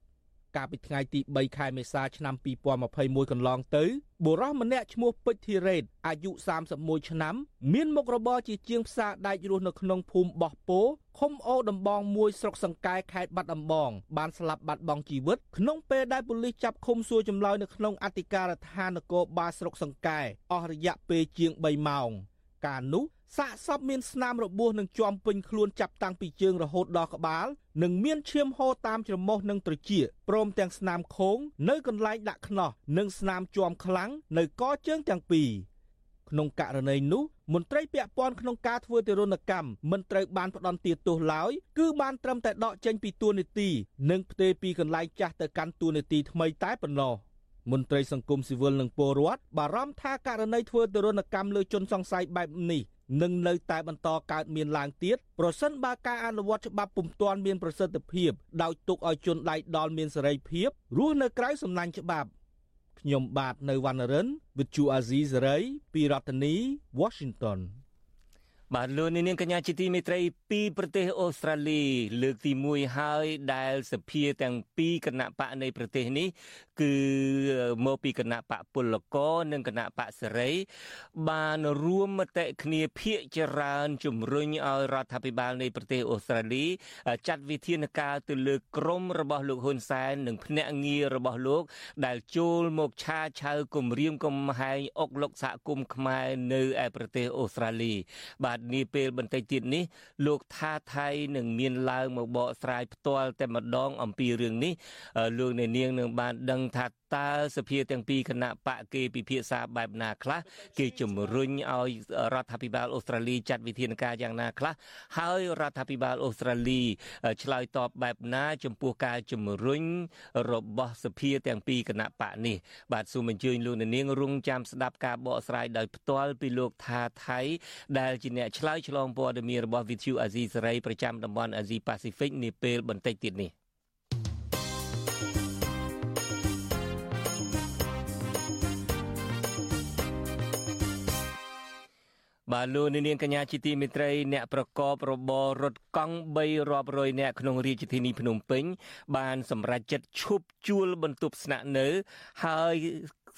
កាលពីថ្ងៃទី3ខែមេសាឆ្នាំ2021កន្លងទៅបុរសម្នាក់ឈ្មោះពេជ្រធីរ៉េតអាយុ31ឆ្នាំ មានមុខរបរជាជាងផ្សារដែករស់នៅក្នុងភូមិបោះពោឃុំអូដំបងមួយស្រុកសង្កែខេត្តបាត់ដំបងបានស្លាប់បាត់បង់ជីវិតក្នុងពេលដែលប៉ូលីសចាប់ឃុំសួរចម្លើយនៅក្នុងអធិការដ្ឋាននគរបាលស្រុកសង្កែអស់រយៈពេលជាង3ម៉ោង ការនោះ សាកសពមានស្នាមរបួសនិងជាំពេញខ្លួនចាប់តាំងពីជើងរហូតដល់ក្បាលនិងមានឈាមហូរតាមច្រមុះនិងត្រចៀកព្រមទាំងស្នាមខោងនៅកន្លែងដាក់ខ្នោះនិងស្នាមជាំខ្លាំងនៅកជើងទាំងពីរក្នុងករណីនោះមន្ត្រីពាក់ព័ន្ធក្នុងការធ្វើទរណកម្មមិនត្រូវបានផ្ដន្ទាទោសឡើយគឺបានត្រឹមតែដកចេញពីទួលនីតិនិងផ្ទេរពីកន្លែងចាស់ទៅកាន់ទួលនីតិថ្មីតែប៉ុណ្ណោះមន្ត្រីសង្គមស៊ីវិលនិងពលរដ្ឋបារម្ភថាករណីធ្វើទរណកម្មលើជនសង្ស័យបែបនេះ នឹងនៅតែបន្តកើតមានឡើងទៀតប្រសិនបើការអនុវត្តច្បាប់ពុំទាន់មានប្រសិទ្ធភាពដោយទុកឲ្យជនដៃដល់មានសេរីភាពរស់នៅក្រៅសំណាញ់ច្បាប់ខ្ញុំបាទនៅវណ្ណរិន With Chu Azizi Saray ពីរដ្ឋធានី Washington បាទលោកនាងកញ្ញាជាទីមេត្រីពីប្រទេសអូស្ត្រាលី លើកទី1ហើយដែលសភាទាំងពីរគណៈបកនៃប្រទេសនេះ គឺមកពីគណៈបកពលករនិងគណៈបកសេរី បានរួមមតិគ្នាភាកចរើនជំរុញឲ្យរដ្ឋាភិបាលនៃប្រទេសអូស្ត្រាលី ចាត់វិធានការទៅលើក្រមរបស់លោកហ៊ុនសែននិងភ្នាក់ងាររបស់លោក ដែលចូលមកឆាឆៅគម្រាមកំហែងអុកលុកសហគមន៍ខ្មែរនៅឯប្រទេសអូស្ត្រាលីបាទនាពេលបន្តិចទៀតនេះលោកថាថៃនឹងមានឡើងមកបកស្រាយផ្ទាល់តែម្ដងអំពីរឿងនេះលោកអ្នកនាងនឹងបានដឹងថាតើសភាទាំងពីរគណៈបកគេពិភាក្សាបែបណាខ្លះគេជំរុញឲ្យរដ្ឋាភិបាលអូស្ត្រាលីចាត់វិធានការយ៉ាងណាខ្លះហើយរដ្ឋាភិបាលអូស្ត្រាលីឆ្លើយតបបែបណាចំពោះការជំរុញរបស់សភាទាំងពីរគណៈបកនេះបាទសូមអញ្ជើញលោកនាងរងចាំស្ដាប់ការបកស្រាយដោយផ្ទាល់ពីលោកថាថៃដែលជាអ្នកឆ្លើយឆ្លងព័ត៌មានរបស់ VTV អាស៊ីសេរីប្រចាំតំបន់អាស៊ីប៉ាស៊ីហ្វិកនាពេលបន្តិចទៀតនេះបាទលោកនាងកញ្ញាជាទីមេត្រីអ្នកប្រកបរបររថកង់3រាប់រយនាក់ក្នុងរាជធានីភ្នំពេញ បានសម្រេចចិត្តឈប់ជួលបន្ទប់ស្នាក់នៅ ហើយ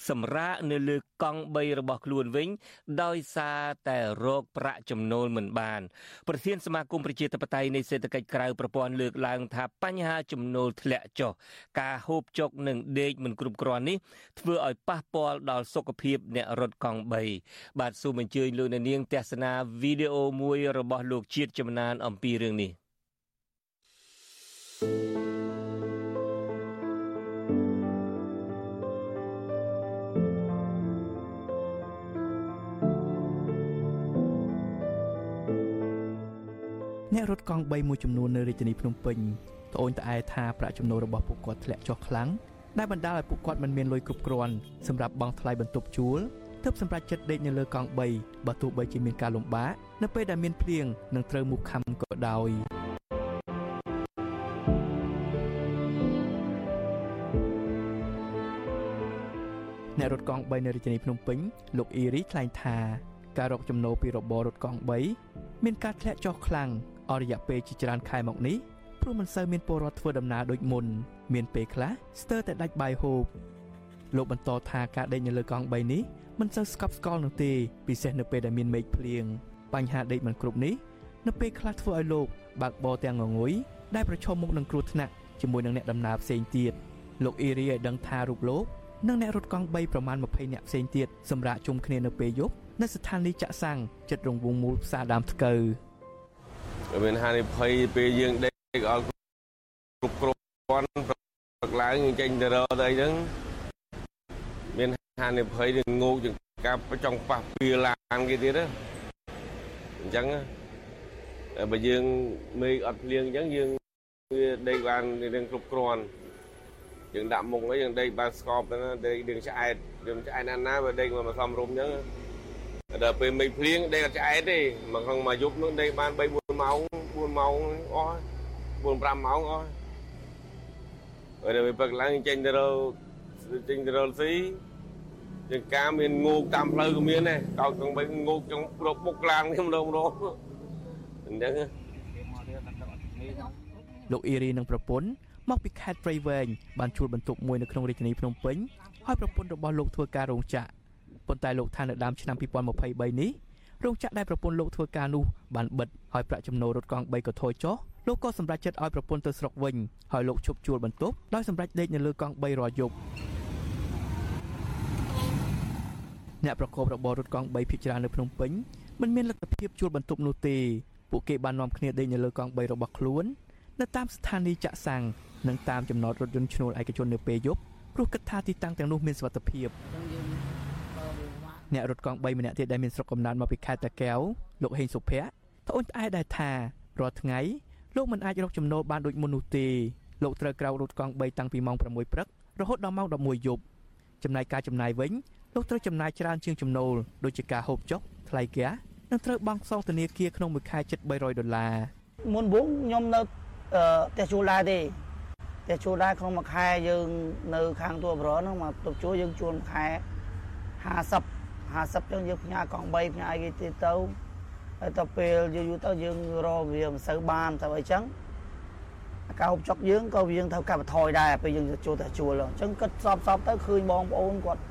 សម្រាកនៅលើកង់3របស់ខ្លួនវិញ ដោយសារតែរោគប្រាក់ចំណូលមិនបាន ប្រធានសមាគមប្រជាធិបតេយ្យនៃសេដ្ឋកិច្ចក្រៅប្រព័ន្ធលើកឡើងថាបញ្ហាចំណូលធ្លាក់ចុះការហូបចុកនិងដេកមិនគ្រប់គ្រាន់នេះធ្វើឲ្យប៉ះពាល់ដល់សុខភាពអ្នករត់កង់3បាទសូមអញ្ជើញលោកអ្នកនាងទស្សនាវីដេអូមួយរបស់លោកជាតិចំណានអំពីរឿងនេះ thank you អ្នករត់កង់3មួយចំនួននៅរាជធានីភ្នំពេញត្អូញត្អែថាប្រាក់ចំណូលរបស់ពួកគាត់ធ្លាក់ចុះខ្លាំងដែលបណ្ដាលឲ្យពួកគាត់មិនមានលុយគ្រប់គ្រាន់សម្រាប់បង់ថ្លៃបន្ទប់ជួលទើបសម្រាប់ចិត្តដេកនៅលើកង់3បើទោះបីជាមានការលំបាកនៅពេលដែលមានភ្លៀងនិងត្រូវមូសខាំក៏ដោយអ្នករត់កង់3នៅរាជធានីភ្នំពេញលោកអ៊ីរីថ្លែងថាការរកចំណូលពីរបររត់កង់3មានការធ្លាក់ចុះខ្លាំង អស់រយៈពេលជាច្រើនខែមកនេះព្រោះមិនសូវមានពលរដ្ឋធ្វើដំណើរដូចមុនមានពេលខ្លះស្ទើរតែដាច់បាយហូបលោកបន្តថាការដេកនៅលើកង់3នេះមិនសូវស្កប់ស្កល់នោះទេពិសេសនៅពេលដែលមានមេឃភ្លៀងបញ្ហាដេកមិនគ្រប់នេះនៅពេលខ្លះធ្វើឲ្យលោកបើកបរទាំងងងុយដែលប្រឈមមុខនឹងគ្រោះថ្នាក់ជាមួយនឹងអ្នកដំណើរផ្សេងទៀតលោកអ៊ីរីឲ្យដឹងថារូបលោកនិងអ្នករត់កង់3ប្រមាណ20នាក់ផ្សេងទៀតសម្រាប់ជុំគ្នានៅពេលយប់នៅស្ថានីយ៍ចាក់សាំងចិត្តរងវងមូលផ្សារដើមថ្កូវ មានហានិភ័យពេលយើងដេកអល់គ្រប់គ្រាន់ព្រឹកឡើងចេញទៅរកទៅអីហ្នឹងមានហានិភ័យនឹងងោកចង្កាប់ចង់ប៉ះពីឡានគេទៀតណាអញ្ចឹងបើយើងមេឃអត់ភ្លៀងអញ្ចឹងយើងវាដេកបានរឿងគ្រប់គ្រាន់យើងដាក់មុងអីយើងដេកបានស្កប់ទៅណាដេកយើងឆ្អែតយើងឆ្អែតណាស់ណាបើដេកមកសំរុំអញ្ចឹង ដល់ពេលមេឃភ្លៀងដេកអត់ឆ្អែតទេមកក្នុងមួយយប់នោះដេកបាន3 4ម៉ោង4ម៉ោងអស់4 5ម៉ោងអស់ហើយដល់ពេលព្រឹកឡើងចេញទៅរកចេញទៅរកស៊ីជាងការមានងោកតាមផ្លូវក៏មានដែរកោកទាំងបីងោកចង់ប្របុកឡាននេះម្ដងម្ដងអញ្ចឹងលោកអ៊ីរីនិងប្រពន្ធមកពីខេត្តព្រៃវែងបានជួលបន្ទប់មួយនៅក្នុងរាជធានីភ្នំពេញហើយប្រពន្ធរបស់លោកធ្វើការរោងចក្រ ប៉ុន្តែលោកថានៅដើមឆ្នាំ2023នេះរោងចក្រដែលប្រពន្ធលោកធ្វើការនោះបានបិទហើយប្រាក់ចំណូលរត់កង់3ក៏ថយចុះលោកក៏សម្រេចចិត្តឲ្យប្រពន្ធទៅស្រុកវិញហើយលោកឈប់ជួលបន្ទប់ដោយសម្រេចដេកនៅលើកង់3រាល់យប់អ្នកប្រកបរបររថកង់3ភ ieck ច្រើននៅភ្នំពេញមិនមានលទ្ធភាពជួលបន្ទប់នោះទេពួកគេបាននាំគ្នាដេកនៅលើកង់3របស់ខ្លួននៅតាមស្ថានីយ៍ចាក់សាំងនិងតាមចំណតរថយន្តឈ្នួលឯកជននៅពេលយប់ព្រោះគិតថាទីតាំងទាំងនោះមានសុវត្ថិភាពអ្នករត់កង់3ម្នាក់ទៀតដែលមានស្រុកកំណើតមកពីខេត្តតាកែវលោកហេងសុភ័ក្រត្អូញត្អែដែរថារាល់ថ្ងៃលោកមិនអាចរកចំណូលបានដូចមុននោះទេលោកត្រូវក្រោករត់កង់3តាំងពីម៉ោង6ព្រឹករហូតដល់ម៉ោង11យប់ចំណែកការចំណាយវិញលោកត្រូវចំណាយច្រើនជាងចំណូលដូចជាការហូបចុកថ្លៃហ្គាសនិងត្រូវបង់សងធនាគារក្នុងមួយខែជិត300ដុល្លារមុនវងខ្ញុំនៅផ្ទះជួលដែរទេផ្ទះជួលដែរក្នុងមួយខែយើងនៅខាងទួលបរហ្នឹងមកទៅជួលយើងជួលមួយខែ50 50ចឹងយើងផ្ញើកង់3ផ្ញើអីគេទៀតទៅហើយទៅពេលយូរយូរទៅយើងរកវាមិនសូវបានទៅអីចឹងអាកោបចុកយើងក៏យើងត្រូវកាត់បន្ថយដែរពេលយើងចូលតែជួលអញ្ចឹងគិតសពសពទៅឃើញបងប្អូនគាត់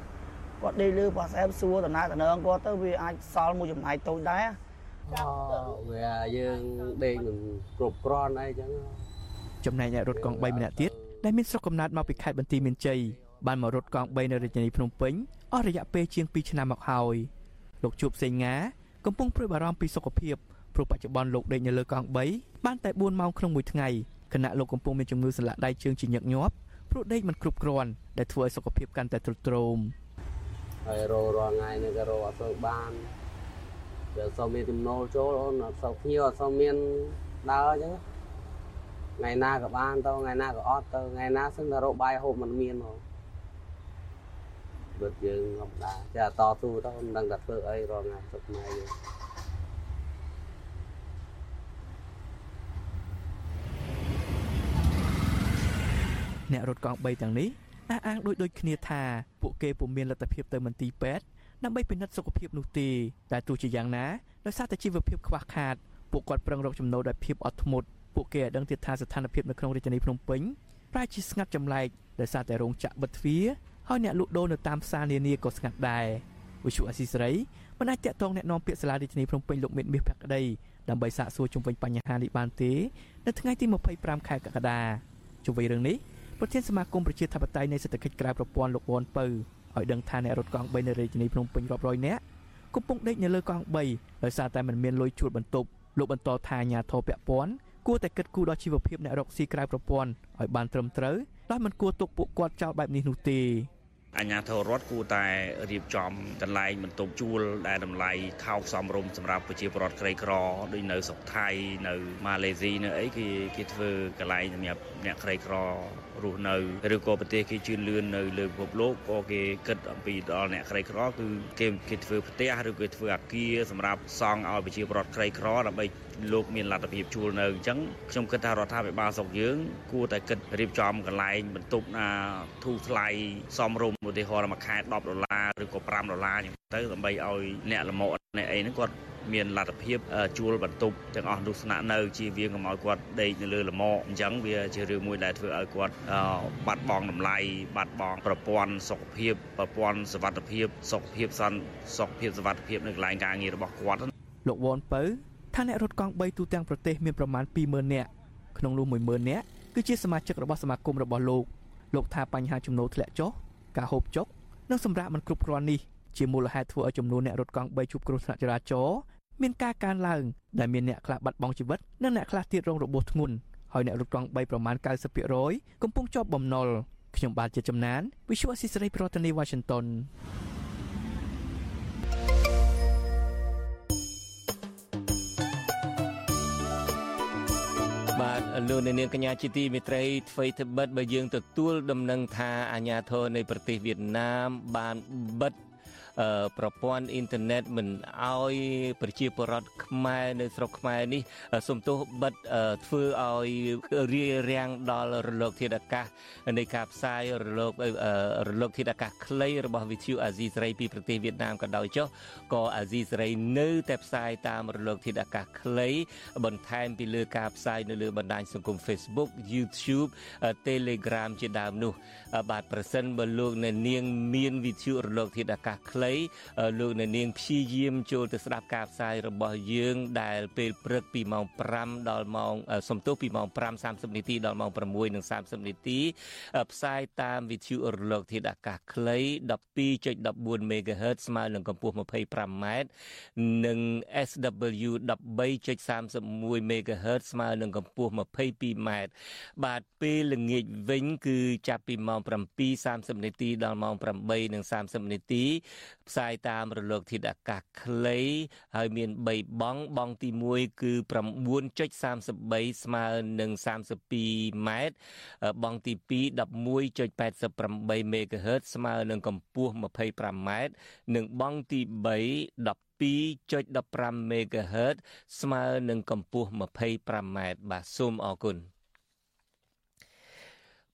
គាត់ដេកលើ WhatsApp សួរតំណែងតំណងគាត់ទៅវាអាចសល់មួយចំណាយតូចដែរអូវាយើងដេកនឹងគ្រប់គ្រាន់អីចឹងចំណែកអ្នករត់កង់3ម្នាក់ទៀតដែលមានស្រុកកំណើតមកពីខេត្តបន្ទាយមានជ័យបានមករត់កង់3នៅរាជធានីភ្នំពេញ អស់រយៈពេលជាង2ឆ្នាំមកហើយលោកជួបសេងងាកំពុងព្រួយបារម្ភពីសុខភាពព្រោះបច្ចុប្បន្នលោកដេកនៅលើកង់3បានតែ4ម៉ោងក្នុងមួយថ្ងៃខណៈលោកកំពុងមានជំងឺសន្លាក់ដៃជើងជាញឹកញាប់ព្រោះដេកមិនគ្រប់គ្រាន់ដែលធ្វើឲ្យសុខភាពកាន់តែទ្រុឌទ្រោមហើយររាល់ថ្ងៃនេះក៏រកអត់សូវបានវាសូវមានចំណូលចូលអូនអត់សូវភ្ញៀវអត់សូវមានដើរអញ្ចឹងថ្ងៃណាក៏បានទៅថ្ងៃណាក៏អត់ទៅថ្ងៃណាសឹងតែរកបាយហូបមិនមានហ្មង ដូចយើងធម្មតាចាតស៊ូទៅមិនដឹងតែធ្វើអីរាល់ថ្ងៃសុខថ្ងៃយើងអ្នករត់កង់3ទាំងនេះអះអាងដូចដូចគ្នាថាពួកគេពុំមានលទ្ធភាពទៅមន្ទីរពេទ្យដើម្បីពិនិត្យសុខភាពនោះទេតែទោះជាយ៉ាងណាដោយសារតែជីវភាពខ្វះខាតពួកគាត់ប្រឹងរកចំណូលដោយភាពអត់ធ្មត់ពួកគេឲ្យដឹងទៀតថាស្ថានភាពនៅក្នុងរាជធានីភ្នំពេញប្រែជាស្ងាត់ចម្លែកដោយសារតែរោងចក្របិទទ្វារ ហើយអ្នកលក់ដូរនៅតាមផ្សារនានាក៏ស្ងាត់ដែរវិសុអសីសេរីមិនអាចតាក់ទងแนะនាំពាក្យសាលារាជធានីភ្នំពេញលោកមេតមាសភក្តីដើម្បីសាកសួរជុំវិញបញ្ហានេះបានទេនៅថ្ងៃទី25ខែកក្កដាជុំវិញរឿងនេះប្រធានសមាគមប្រជាធិបតេយ្យនៃសេដ្ឋកិច្ចក្រៅប្រព័ន្ធលោកវ៉ាន់ពៅឲ្យដឹងថាអ្នករត់កង់3នៅរាជធានីភ្នំពេញរាប់រយនាក់កំពុងដេកនៅលើកង់3ដោយសារតែមិនមានលុយជួលបន្ទប់លោកបន្តថាអាញាធរពពាន់គួរតែគិតគូរដល់ជីវភាពអ្នករកស៊ីក្រៅប្រព័ន្ធឲ្យបានត្រឹមត្រូវដោយមិនគួរទុកពួកគាត់ចោលបែបនេះនោះទេ អាជ្ញាធររដ្ឋគួរតែរៀបចំកន្លែងបន្ទប់ជួលដែលតម្លៃថោកសមរម្យសម្រាប់ប្រជាពលរដ្ឋក្រីក្រដូចនៅស្រុកថៃនៅម៉ាឡេស៊ីនៅអីគេគេធ្វើកន្លែងសម្រាប់អ្នកក្រីក្ររស់នៅឬក៏ប្រទេសគេជឿនលឿននៅលើពិភពលោកក៏គេគិតអំពីដល់អ្នកក្រីក្រគឺគេគេធ្វើផ្ទះឬក៏ធ្វើអាគារសម្រាប់សង់ឲ្យប្រជាពលរដ្ឋក្រីក្រដើម្បីលោកមានលទ្ធភាពជួលនៅអញ្ចឹងខ្ញុំគិតថារដ្ឋាភិបាលស្រុកយើង គួរតែគិតរៀបចំកន្លែងបន្ទប់ណាធូរថ្លៃសមរម្យឧទាហរណ៍មួយខែ10ដុល្លារឬក៏5ដុល្លារអញ្ចឹងទៅដើម្បីឲ្យអ្នកលមកអ្នកអីហ្នឹងគាត់មានលទ្ធភាពជួលបន្ទប់ទាំងអស់នោះស្នាក់នៅជាវាងកុំឲ្យគាត់ដេកនៅលើលមកអញ្ចឹងវាជារឿងមួយដែលធ្វើឲ្យគាត់បាត់បង់តម្លៃបាត់បង់ប្រព័ន្ធសុខភាពប្រព័ន្ធសុវត្ថិភាពសុខភាពសន្តិសុខភាពសុវត្ថិភាពនៅកន្លែងការងាររបស់គាត់លោកវ៉ាន់ពៅថាអ្នករត់កង់3ទូទាំងប្រទេសមានប្រមាណ20000នាក់ក្នុងនោះ10000នាក់គឺជាសមាជិករបស់សមាគមរបស់លោកលោកថាបញ្ហាចំណូលធ្លាក់ចុះការហូបចុកនិងសម្រាប់មិនគ្រប់គ្រាន់នេះជាមូលហេតុធ្វើឲ្យចំនួនអ្នករត់កង់3ជួបគ្រោះថ្នាក់ចរាចរណ៍ មានការកើនឡើងដែលមានអ្នកខ្លះបាត់បង់ជីវិតនិងអ្នកខ្លះទៀតរងរបួសធ្ងន់ហើយអ្នករត់កង់3ប្រមាណ90%កំពុងជាប់បំណុលខ្ញុំបាទជាចំណាន Visual Assisray ប្រធានាទី Washington បាទលោកនាងកញ្ញាជាទីមេត្រីអ្វីទៅបិទបើយើងទទួលដំណឹងថាអាញាធរនៃប្រទេសវៀតណាមបានបិទ ប្រព័ន្ធអ៊ីនធឺណិតមិនអោយប្រជាពលរដ្ឋខ្មែរនៅស្រុកខ្មែរនេះសំទោសបិទធ្វើឲ្យរារាំងដល់រលកធាតុអាកាសនៃការផ្សាយរលករលកធាតុអាកាសខ្លីរបស់វិទ្យុអាស៊ីសេរីពីប្រទេសវៀតណាមក៏ដោយចុះក៏អាស៊ីសេរីនៅតែផ្សាយតាមរលកធាតុអាកាសខ្លីបន្ថែមពីលើការផ្សាយនៅលើបណ្ដាញសង្គម Facebook YouTube Telegram ជាដើមនោះបាទប្រសិនបើលោកអ្នកនាងមានវិទ្យុរលកធាតុអាកាសខ្លីលោកអ្នកនាងព្យាយាមចូលទៅស្ដាប់ការផ្សាយរបស់យើង ដែលពេលព្រឹកពីម៉ោង5ដល់ម៉ោងសំទោសពីម៉ោង5:30នាទីដល់ម៉ោង6:30នាទីផ្សាយតាមវិទ្យុរលកធាតុអាកាសខ្លី12.14 MHz ស្មើនឹងកម្ពស់ 25m និង SW 13.31 MHz ស្មើនឹងកម្ពស់ 22m បាទពេលល្ងាចវិញ គឺចាប់ពីម៉ោង7:30នាទីដល់ម៉ោង8:30នាទីផ្សាយតាមរលកធាតុអាកាសខ្លី ហើយមាន3បង់បង់ទី1គឺ9.33ស្មើនឹង32ម៉ែត្របង់ទី2 11.88 MHz ស្មើនឹងកម្ពស់25ម៉ែត្រនិងបង់ទី3 2.15 MHz ស្មើនឹងកម្ពស់ 25ម៉ែត្របាទសូមអរគុណ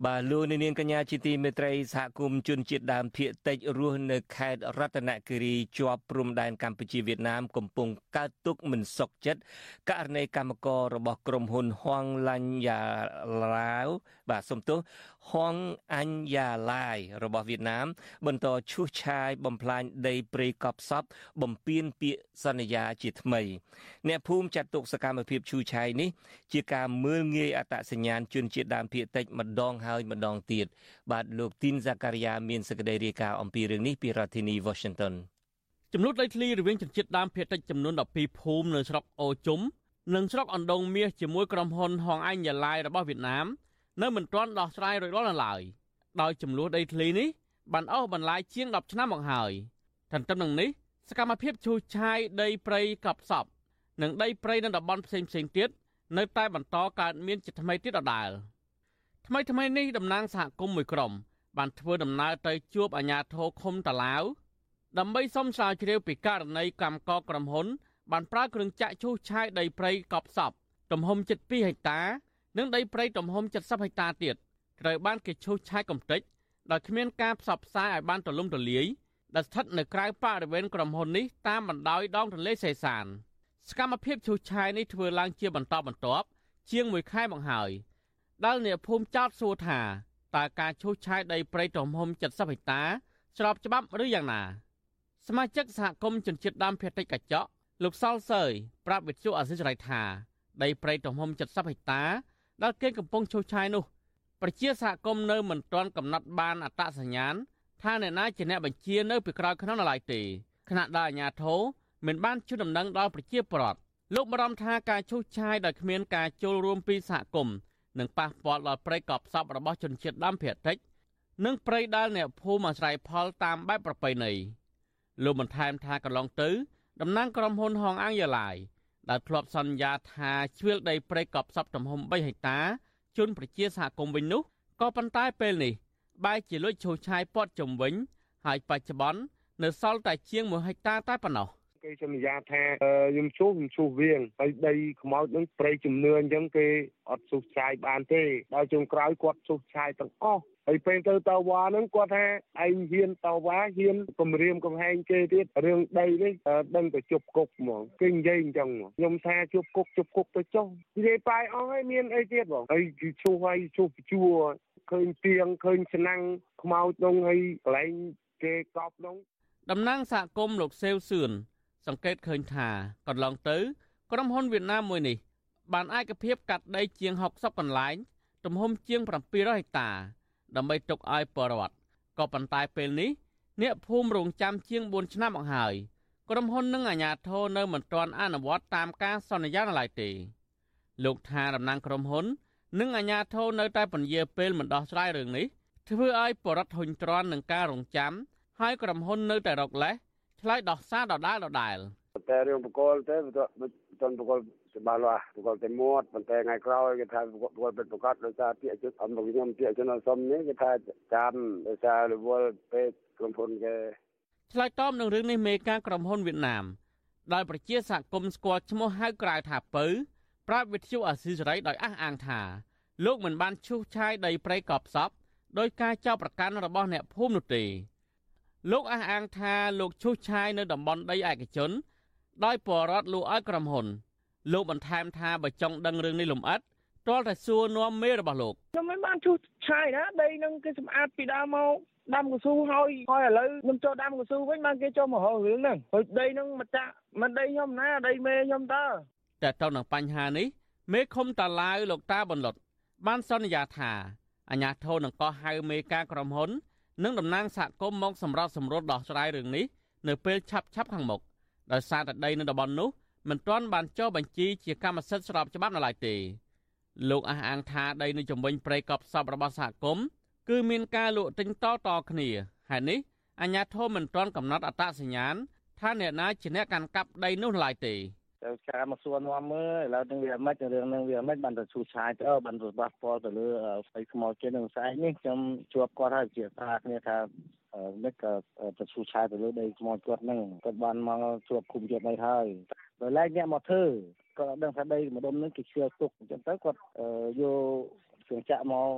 បាទលោកនាងកញ្ញាជាទីមេត្រីសហគមន៍ជនជាតិដើមភាគតិចរស់នៅខេត្តរតនគិរីជាប់ព្រំដែនកម្ពុជាវៀតណាមកំពុងកើតទុកមិនសុខចិត្តករណីកម្មកររបស់ក្រុមហ៊ុនហួងឡាញ់យ៉ាឡាវបាទសំទោស ហួងអញ្យ៉ាឡាយរបស់វៀតណាម បន្តឈូសឆាយបំផ្លាញដីព្រៃកប់សពបំពេញពាក្យសន្យាជាថ្មី អ្នកភូមិចាត់ទុកសកម្មភាពឈូសឆាយនេះ ជាការមើលងាយអត្តសញ្ញាណជនជាតិដើមភាគតិចម្ដងហើយម្ដងទៀតបាទលោកទីនហ្សាការីយ៉ាមានសេចក្តីរាយការណ៍អំពីរឿងនេះពីរដ្ឋធានី Washington ចំនួនដីធ្លីរវាងជនជាតិដើមភាគតិចចំនួន12ភូមិនៅស្រុកអូជុំនិងស្រុកអណ្ដងមាសជាមួយក្រុមហ៊ុនហងអញយ៉ាឡាយរបស់វៀតណាម នៅមិនទាន់ដោះស្រាយរួចរាល់នៅឡើយដោយចំនួនដីធ្លីនេះបានអស់បន្លាយជាង10ឆ្នាំមកហើយទន្ទឹមនឹងនេះសកម្មភាពឈូសឆាយដីព្រៃកប់សពនិងដីព្រៃនៅតំបន់ផ្សេងផ្សេងទៀតនៅតែបន្តកើតមានជាថ្មីទៀតដដែលថ្មីថ្មីនេះតំណាងសហគមន៍មួយក្រុមបានធ្វើដំណើរទៅជួបអាជ្ញាធរឃុំតាឡាវដើម្បីសុំស្រាវជ្រាវពីករណីកម្មករក្រុមហ៊ុនបានប្រើគ្រឿងចាក់ឈូសឆាយដីព្រៃកប់សពទំហំជិត2ហិកតា និងដីព្រៃទំហំ70ហិកតាទៀតត្រូវបានគេឈូសឆាយកំទេចដោយគ្មានការផ្សព្វផ្សាយឲ្យបានទូលំទូលាយដែលស្ថិតនៅក្រៅបរិវេណក្រុមហ៊ុននេះតាមបណ្ដោយដងទន្លេសេសានសកម្មភាពឈូសឆាយនេះធ្វើឡើងជាបន្តបន្ទាប់ជាង1ខែមកហើយដែលអ្នកភូមិចោទសួរថាតើការឈូសឆាយដីព្រៃទំហំ70ហិកតាស្របច្បាប់ឬយ៉ាងណាសមាជិកសហគមន៍ជនជាតិដើមភាគតិចកញ្ចក់លោកសលសើយប្រាប់វិទ្យុអាស៊ីសេរីថាដីព្រៃទំហំ70ហិកតា ដែលគេកំពុងឈូសឆាយនោះប្រជាសហគមន៍នៅមិនទាន់កំណត់បានអត្តសញ្ញាណថាអ្នកណាជាអ្នកបញ្ជានៅពីក្រោយខ្នងនៅឡើយទេខណៈដែលអាជ្ញាធរមិនបានជួយដំណឹងដល់ប្រជាពលរដ្ឋលោកបារម្ភថាការឈូសឆាយដោយគ្មានការចូលរួមពីសហគមន៍នឹងប៉ះពាល់ដល់ព្រៃកប់សពរបស់ជនជាតិដើមភាគតិចនិងព្រៃដែលអ្នកភូមិអាស្រ័យផលតាមបែបប្រពៃណីលោកបន្ថែមថាកន្លងទៅតំណាងក្រុមហ៊ុនហងអាំងយ៉ាឡាយ ដែលធ្លាប់សន្យាថាជ្រឿលដីព្រៃកប់សពទំហំ3ហិកតាជន់ប្រជាសហគមន៍វិញនោះក៏ប៉ុន្តែពេលនេះបែរជាលួចឈូសឆាយព័ទ្ធជំវិញ ហើយបច្ចុប្បន្ននៅសល់តែជាង1ហិកតាតែប៉ុណ្ណោះគេសន្យាថាខ្ញុំជួសខ្ញុំជួសវៀងហើយដីខ្មោចនឹងព្រៃជំនឿអញ្ចឹងគេអត់ស៊ូសឆាយបានទេដល់ចុងក្រោយគាត់ស៊ូសឆាយទាំងអស់ ហើយពេលទៅតវ៉ាហ្នឹងគាត់ថាឯងហ៊ានតវ៉ាហ៊ានគម្រាមកំហែងគេទៀតរឿងដីនេះដឹងតែជប់គុកហ្មងគេនិយាយអញ្ចឹងខ្ញុំថាជប់គុកជប់គុកទៅចុះនិយាយបាយអស់ហើយមានអីទៀតបងហើយគឺឈូសហើយឈូសជួឃើញទៀងឃើញឆ្នាំងខ្មោចនោះហើយកន្លែងគេកប់នោះតំណាងសហគមន៍លោកសេវសឿនសង្កេតឃើញថាកន្លងទៅ ក្រុមហ៊ុនវៀតណាមមួយនេះ បានឯកភាពកាត់ដីជាង60កន្លែងទំហំជាង700ហិកតា ដើម្បីទុកឲ្យបរដ្ឋក៏ប៉ុន្តែពេលនេះអ្នកភូមិរងចាំជាង4ឆ្នាំមកហើយក្រុមហ៊ុននិងអាជ្ញាធរនៅមិនទាន់អនុវត្តតាមការសន្យានៅឡើយទេលោកថាតំណាងក្រុមហ៊ុន និងអាជ្ញាធរនៅតែពន្យាពេលមិនដោះស្រាយរឿងនេះធ្វើឲ្យបរដ្ឋហ៊ុញទ្រាន់នឹងការរងចាំហើយក្រុមហ៊ុននៅតែរកលេសឆ្លើយដោះសារដដែលដដែលតែរឿងបកលទេមិនទាន់បកល ច្បាស់លាស់បកលតែមាត់ប៉ុន្តែថ្ងៃក្រោយគេថាបកលពិតប្រកបដោយសារពាក្យជិតអំរបស់ខ្ញុំពាក្យជនសុំនេះគេថាចាំដោយសាររវល់ពេកក្រុមហ៊ុនគេឆ្លើយតបនឹងរឿងនេះមេការក្រុមហ៊ុនវៀតណាមដោយប្រជាសហគមន៍ស្គាល់ឈ្មោះហៅក្រៅថាពៅប្រាប់វិទ្យុអាស៊ីសេរីដោយអះអាងថាលោកមិនបានឈូសឆាយដីព្រៃកប់សពដោយការចោទប្រកាន់របស់អ្នកភូមិនោះទេលោកអះអាងថាលោកឈូសឆាយនៅតំបន់ដីឯកជនដោយបរដ្ឋលួឲ្យក្រុមហ៊ុន លោកបន្ថែមថាបើចង់ដឹងរឿងនេះលំអិតទាល់តែសួរនាំមេរបស់លោកខ្ញុំមិនបានឈូសឆាយណាដីនឹងគេសម្អាតពីដើមមកដាំកស៊ូហើយហើយឥឡូវខ្ញុំចូលដាំកស៊ូវិញបានគេចូលមករករឿងហ្នឹងហើយដីហ្នឹងមកចាក់មិនដីខ្ញុំណាដីមេខ្ញុំតើតែទៅនឹងបញ្ហានេះមេឃុំតាឡាវលោកតាបន្លត់បានសន្យាថាអាញាធរនឹងកោះហៅមេការក្រុមហ៊ុននិងតំណាងសហគមន៍មកសម្រាប់សម្រួលដោះស្រាយរឿងនេះនៅពេលឆាប់ឆាប់ខាងមុខដោយសារតែដីនៅតំបន់នោះ មិនទាន់បានចុះបញ្ជីជាកម្មសិទ្ធិស្របច្បាប់នៅឡើយទេលោកអះអាងថាដីនៅជំវិញព្រៃកប់សពរបស់សហគមន៍គឺមានការលក់ទិញតតគ្នាហេតុនេះអាជ្ញាធរមិនទាន់កំណត់អត្តសញ្ញាណថាអ្នកណាជាអ្នកកាន់កាប់ដីនោះឡើយទេ ទៅការមកសួរនាំមើលឥឡូវនឹងវាមិនរឿងនឹងវាមិនបានទៅឈូសឆាយទៅបានទៅបាសពលទៅលើស្អីខ្មោចជិននឹងស្អែកនេះខ្ញុំជួបគាត់ហើយជាថាគ្នាថាមិនក៏ទៅឈូសឆាយទៅលើដីខ្មោចគាត់ហ្នឹងគាត់បានមកជួបគុំជាប់នេះហើយដល់ឡែកអ្នកមកធ្វើគាត់អត់ដឹងថាដីម្ដុំហ្នឹងគេជឿទុកអញ្ចឹងទៅគាត់យកជើងចាក់មក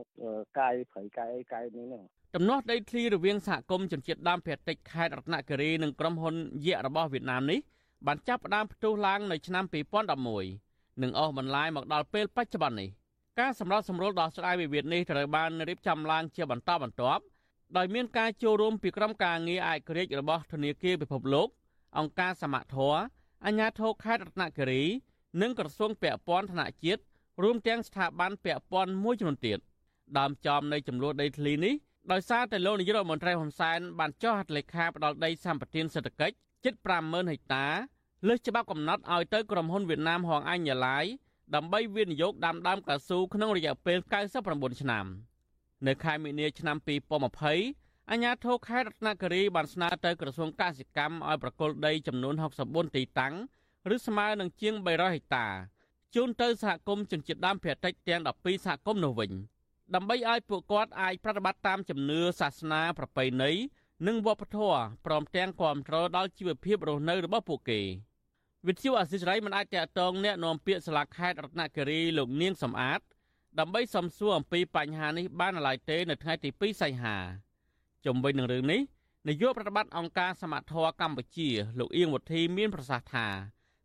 កាយព្រៃកាយកាយនេះហ្នឹងដំណោះដីធ្លីរវាងសហគមន៍ជនជាតិដើមភាគតិចខេត្តរតនគិរីនិងក្រុមហ៊ុនយក្សរបស់វៀតណាមនេះ បានចាប់ផ្ដើមផ្ទុះឡើងនៅឆ្នាំ2011និងអស់បន្លាយមកដល់ពេលបច្ចុប្បន្ននេះការសម្របសម្រួលដោះស្រាយវិវាទនេះត្រូវបានរៀបចំឡើងជាបន្តបន្ទាប់ដោយមានការចូលរួមពីក្រុមការងារឯករាជ្យរបស់ធនាគារពិភពលោកអង្គការសមត្ថធម៌អាជ្ញាធរខេត្តរតនគិរី និងក្រសួងពាក់ព័ន្ធថ្នាក់ជាតិរួមទាំងស្ថាប័នពាក់ព័ន្ធមួយចំនួនទៀតដើមចំនៃចំនួនដីធ្លីនេះដោយសារតែលោកនាយករដ្ឋមន្ត្រីហ៊ុនសែនបានចុះហត្ថលេខាផ្ដាល់ដីសម្បត្តិសេដ្ឋកិច្ច ជិត50000ហិកតាលើសច្បាប់កំណត់ឲ្យទៅក្រុមហ៊ុនវៀតណាមហងអញយ៉ាឡាយដើម្បីវិនិយោគដាំដើមកៅស៊ូក្នុងរយៈពេល99ឆ្នាំនៅខែមីនាឆ្នាំ2020អាជ្ញាធរខេត្តរតនគិរីបានស្នើទៅក្រសួងកសិកម្មឲ្យប្រគល់ដីចំនួន64ទីតាំងឬស្មើនឹងជាង300ហិកតាជូនទៅសហគមន៍ជនជាតិដើមភាគតិចទាំង12សហគមន៍នោះវិញដើម្បីឲ្យពួកគាត់អាចប្រតិបត្តិតាមជំនឿសាសនាប្រពៃណី និងវប្បធម៌ព្រមទាំងគ្រប់គ្រងដល់ជីវភាពរស់នៅរបស់ពួកគេវិទ្យុអសិរ័យមិនអាចតតងแนะនាំពាក្យសាលាខេត្តរតនគិរីលោកនាងសំអាត ដើម្បីសំសួរអំពីបញ្ហានេះបានឡើយទេនៅថ្ងៃទី2សីហាជំវិញនឹងរឿងនេះនាយកប្រតិបត្តិអង្គការសមត្ថៈកម្ពុជាលោកអៀងវុធីមានប្រសាសន៍ថា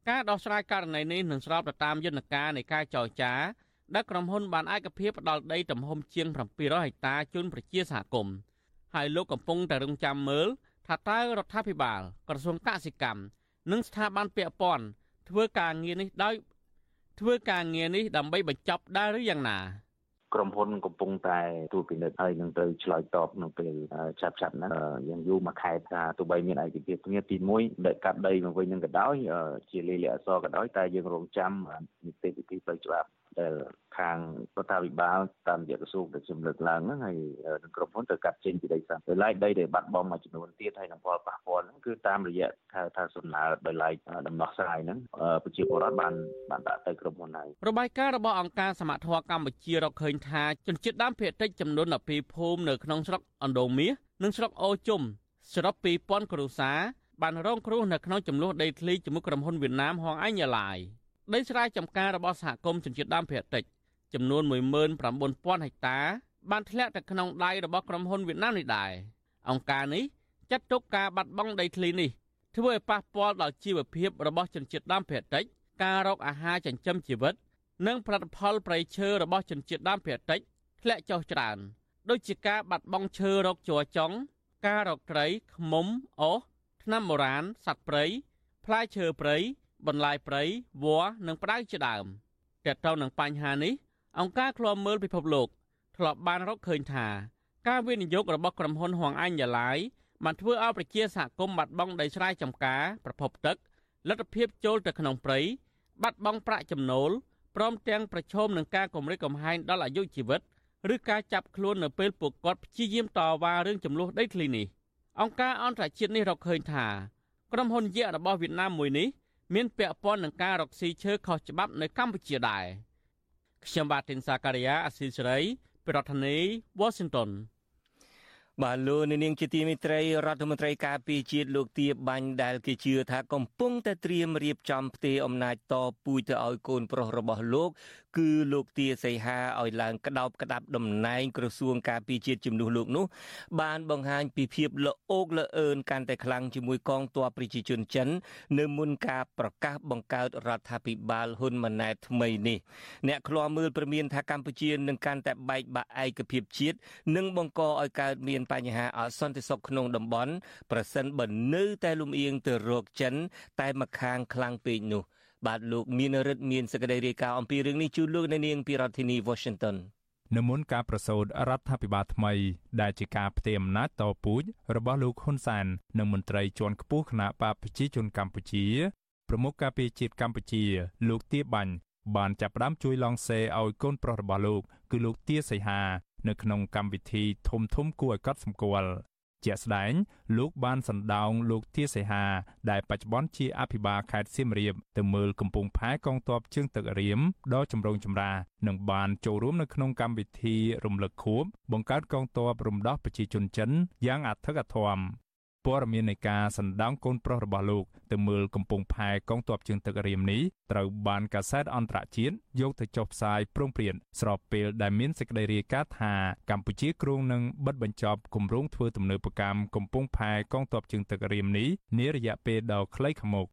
ការដោះស្រាយករណីនេះនឹងស្របទៅតាមយន្តការនៃការចរចាដែលក្រុមហ៊ុនបានឯកភាពផ្ដាល់ដីទំហំជាង700ហិកតាជូនប្រជាសហគមន៍ ហើយលោកកំពុងតែរងចាំមើលថាតើរដ្ឋាភិបាល ក្រសួងកសិកម្មនិងស្ថាប័នពាក់ព័ន្ធធ្វើការងារនេះដោយធ្វើការងារនេះដើម្បីបញ្ចប់ដែរឬយ៉ាងណាក្រុមហ៊ុនកំពុងតែទូពិនិត្យហើយនឹងត្រូវឆ្លើយតបនៅពេលឆាប់ឆាប់ហ្នឹងយ៉ាងយូរមួយខែថាទោះបីមានឯកភាពគ្នាទី1ដែលកាត់ដីមកវិញនឹងក៏ដោយជាលេខលិខិតអក្សរក៏ដោយតែយើងរងចាំនីតិវិធីផ្លូវច្បាប់ ដែលខាងរដ្ឋាភិបាលតាមរយៈក្រសួងដែលជំលើកឡើងហ្នឹងហើយនឹងក្រុមហ៊ុនទៅកាត់ចេញពីដីសាស្ត្រដោយឡែកដីដែលបាត់បង់មួយចំនួនទៀតហើយនឹងផលប៉ះពាល់ហ្នឹងគឺតាមរយៈថាថាសំណើដោយឡែកដំណោះស្រាយហ្នឹងប្រជាពលរដ្ឋបានបានដាក់ទៅក្រុមហ៊ុនហើយរបាយការណ៍របស់អង្គការសមត្ថភាពកម្ពុជារកឃើញថាជនជាតិដើមភាគតិចចំនួន12ភូមិនៅក្នុងស្រុកអណ្ដូងមាសនិងស្រុកអូជុំសរុប2000គ្រួសារបានរងគ្រោះនៅក្នុងចំនួនដីធ្លីជាមួយក្រុមហ៊ុនវៀតណាមហងអញយ៉ាឡាយ ដីស្រែចម្ការរបស់សហគមន៍ជនជាតិដើមភាគតិចចំនួន19000ហិកតា បានធ្លាក់ទៅក្នុងដៃរបស់ក្រុមហ៊ុនវៀតណាមនេះដែរអង្គការនេះចាត់ទុកការបាត់បង់ដីធ្លីនេះធ្វើឲ្យប៉ះពាល់ដល់ជីវភាពរបស់ជនជាតិដើមភាគតិចការរកអាហារចិញ្ចឹមជីវិត និងផលិតផលប្រៃឈើរបស់ជនជាតិដើមភាគតិចធ្លាក់ចុះច្រើនដូចជាការបាត់បង់ឈើរកជ័រចុងការរកត្រីឃ្មុំអុសថ្នាំបុរាណសត្វព្រៃផ្លែឈើព្រៃ បន្លាយព្រៃវល្លិនិងផ្ដៅជាដើមតើតើនឹងបញ្ហានេះអង្គការឃ្លាំមើលពិភពលោកធ្លាប់បានរកឃើញថាការវិនិយោគរបស់ក្រុមហ៊ុនហួងអញយ៉ាឡាយបានធ្វើឲ្យប្រជាសហគមន៍បាត់បង់ដីស្រែចម្ការប្រភពទឹកលទ្ធភាពចូលទៅក្នុងព្រៃបាត់បង់ប្រាក់ចំណូលព្រមទាំងប្រឈមនឹងការគំរាមកំហែងដល់អាយុជីវិតឬការចាប់ខ្លួននៅពេលពួកគាត់ព្យាយាមតវ៉ារឿងចំនួនដីធ្លីនេះអង្គការអន្តរជាតិនេះរកឃើញថាក្រុមហ៊ុនយក្សរបស់វៀតណាមមួយនេះ មានពាក់ព័ន្ធនឹងការរកស៊ីឈើខុសច្បាប់នៅកម្ពុជាដែរខ្ញុំបាទទីនសាការីយ៉ាអស៊ីសេរីប្រធានាធិបតី Washington បាទលោកនាងជាទីមេត្រីរដ្ឋមន្ត្រីការពារជាតិលោកទាបាញ់ដែលគេជឿថាកំពុងតែត្រៀមរៀបចំផ្ទេរអំណាចតពូជទៅឲ្យកូនប្រុសរបស់លោក គឺលោកទាសីហាឲ្យឡើងក្តោបក្តាប់តំណែងក្រសួងការពារជាតិជំនួសលោកនោះបានបង្ហាញពីភាពល្អអូកល្អឿនកាន់តែខ្លាំងជាមួយកងទ័ពប្រជាជនចិន នៅមុនការប្រកាសបង្កើតរដ្ឋាភិបាលហ៊ុនម៉ាណែតថ្មីនេះអ្នកឃ្លាំមើលព្រមានថាកម្ពុជានឹងកាន់តែបែកបាក់ឯកភាពជាតិនិងបង្កឲ្យកើតមានបញ្ហាអសន្តិសុខក្នុងតំបន់ប្រសិនបើនៅតែលំអៀងទៅរកចិន តែម្ខាងខ្លាំងពេកនោះ បាទលោកមានរិទ្ធមានសេចក្តីរាយការណ៍អំពីរឿងនេះជូនលោកនៅនាងពីរដ្ឋធានី Washington នៅមុនការប្រសូតរដ្ឋាភិបាលថ្មី ដែលជាការផ្ទេរអំណាចតពូជរបស់លោកហ៊ុនសែននិងមន្ត្រីជាន់ខ្ពស់គណៈបកប្រជាជនកម្ពុជាប្រមុខការពារជាតិកម្ពុជា លោកទាបាញ់បានចាប់ផ្ដើមជួយឡងសេឲ្យកូនប្រុសរបស់លោក គឺលោកទាសីហា នៅក្នុងកម្មវិធីធំធំគួរឲ្យកត់សម្គាល់ ជាក់ស្ដែងលោកបានសណ្ដោងលោកទាសីហាដែលបច្ចុប្បន្នជាអភិបាលខេត្តសៀមរាបទៅមើលកំពង់ផែកងទ័ពជើងទឹករៀមដ៏ចម្រូងចម្រាសនិងបានចូលរួមនៅក្នុងកម្មវិធីរំលឹកខួបបង្កើតកងទ័ពរំដោះប្រជាជនចិនយ៉ាងអធិកអធម ព័ត៌មាននៃការសណ្ដោងកូនប្រុសរបស់លោកទៅមើលកំពង់ផែកងទ័ពជើងទឹករៀមនេះត្រូវបានកាសែតអន្តរជាតិយកទៅចុះផ្សាយព្រមព្រៀងស្របពេលដែលមានសេចក្តីរាយការណ៍ថាកម្ពុជាគ្រោងនឹងបិទបញ្ចប់គម្រោងធ្វើទំនើបកម្មកំពង់ផែកងទ័ពជើងទឹករៀមនេះនារយៈពេលដ៏ខ្លីខាងមុខ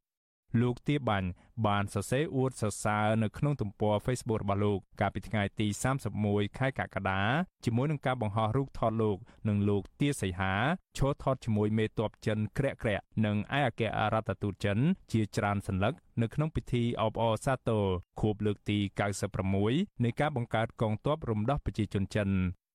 លោកទាបាញ់បានសរសេរអួតសរសើរនៅក្នុងទំព័រ Facebook របស់លោកកាលពីថ្ងៃទី31ខែកក្កដាជាមួយនឹងការបង្ហោះរូបថតលោកនិងលោកទាសីហាឈរថតជាមួយមេតបចិនក្រាក់ក្រាក់និងឯកអគ្គរដ្ឋទូតចិន ជាច្រើនសន្លឹកនៅក្នុងពិធីអបអរសាទរខួបលើកទី96នៃការបង្កើតកងទ័ពរំដោះប្រជាជនចិន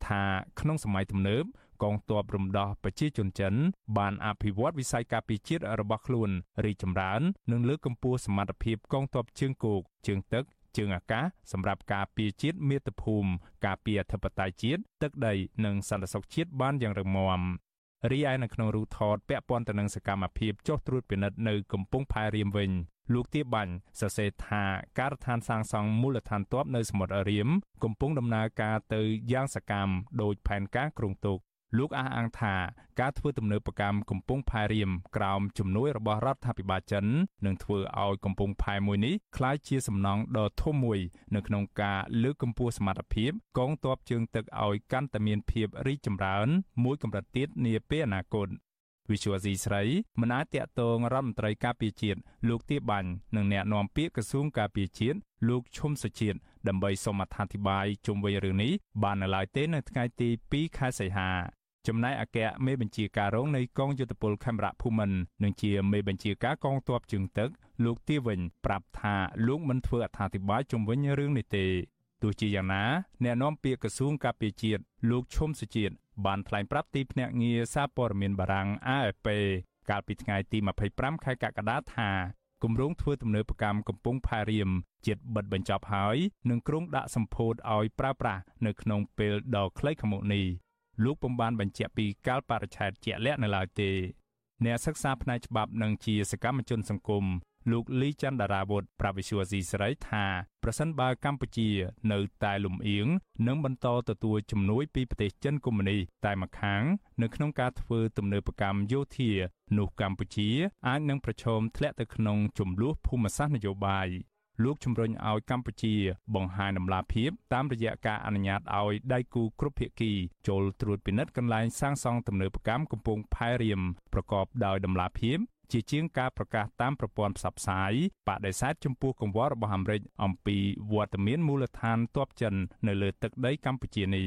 ថាក្នុងសម័យទំនើប កងទ័ពរំដោះប្រជាជនចិន បានអភិវឌ្ឍវិស័យការពារជាតិរបស់ខ្លួនរីកចម្រើន និងលើកកម្ពស់សមត្ថភាពកងទ័ពជើងគោកជើងទឹកជើងអាកាសសម្រាប់ការពារជាតិមាតុភូមិការពារអធិបតេយ្យជាតិទឹកដីនិងសន្តិសុខជាតិបានយ៉ាងរឹងមាំរីឯនៅក្នុងរូបថតពាក់ព័ន្ធទៅនឹងសកម្មភាពចុះត្រួតពិនិត្យនៅកំពង់ផែរៀមវិញលោកទាបាញ់សរសេរថាការដ្ឋានសាងសង់មូលដ្ឋានទ័ពនៅសមុទ្ររៀមកំពុងដំណើរការទៅយ៉ាងសកម្មដោយផែនការគ្រោងទុក លោកអះអាងថាការធ្វើទំនើបកម្មកំពង់ផែរៀមក្រោមជំនួយរបស់រដ្ឋាភិបាលចិននឹងធ្វើឲ្យកំពង់ផែមួយនេះក្លាយជាសំណង់ដ៏ធំមួយនៅក្នុងការលើកកម្ពស់សមត្ថភាពកងទ័ពជើងទឹកឲ្យកាន់តែមានភាពរីកចម្រើន មួយកម្រិតទៀតនាពេលអនាគតវិសុវស៊ីស្រីមិនអាចតាក់ទងរដ្ឋមន្ត្រីការពារជាតិលោកទាបាញ់និងអ្នកនាំពាក្យក្រសួងការពារជាតិលោកឈុំសុជាតិ ដើម្បីសូមអត្ថាធិប្បាយជុំវិញរឿងនេះបាននៅឡើយទេនៅថ្ងៃទី2ខែសីហាចំណែកអគ្គមេបញ្ជាការរងនៃកងយុទ្ធពលខេមរៈភូមិន្ទនិងជាមេបញ្ជាការកងទ័ពជើងទឹក លោកទាវិញប្រាប់ថាលោកមិនធ្វើអត្ថាធិប្បាយជុំវិញរឿងនេះទេទោះជាយ៉ាងណាអ្នកនាំពាក្យក្រសួងការពារជាតិលោកឈុំសុជាតិបានថ្លែងប្រាប់ទីភ្នាក់ងារសារព័ត៌មានបារាំង AFP កាលពីថ្ងៃទី25ខែកក្កដាថា គម្រោងធ្វើទំនើបកម្មកំពង់ផែរៀមជាតិបិទបញ្ចប់ហើយនឹងក្រុងដាក់សម្ពោធឲ្យប្រើប្រាស់នៅក្នុងពេលដ៏ខ្លីខាងមុខនេះលោកពុំបានបញ្ជាក់ពីកាលបរិច្ឆេទជាក់លាក់នៅឡើយទេអ្នកសិក្សាផ្នែកច្បាប់និងជាសកម្មជនសង្គម លោកលីច័ន្ទដារាវុធប្រាវិសុវស៊ីសេរីថាប្រសិនបើកម្ពុជានៅតែលំអៀងនឹងបន្តទទួលជំនួយពីប្រទេសចិនកុម្មុយនីសតែម្ខាងនៅក្នុងការធ្វើទំនើបកម្មយោធានោះកម្ពុជាអាចនឹងប្រឈមធ្លាក់ទៅក្នុងចំនួនភូមិសាស្ត្រនយោបាយលោកជំរុញឲ្យកម្ពុជា បង្ហាញដំណាភាពតាមរយៈការអនុញ្ញាតឲ្យដៃគូគ្រប់ភាគីចូលត្រួតពិនិត្យកន្លែងសាងសង់ទំនើបកម្មកំពង់ផែរៀមប្រកបដោយដំណាភាព ជាជាងការប្រកាសតាមប្រព័ន្ធផ្សព្វផ្សាយបដិសេធចំពោះកង្វល់របស់អាមេរិកអំពីវត្តមានមូលដ្ឋានទ័ពចិននៅលើទឹកដីកម្ពុជានេះ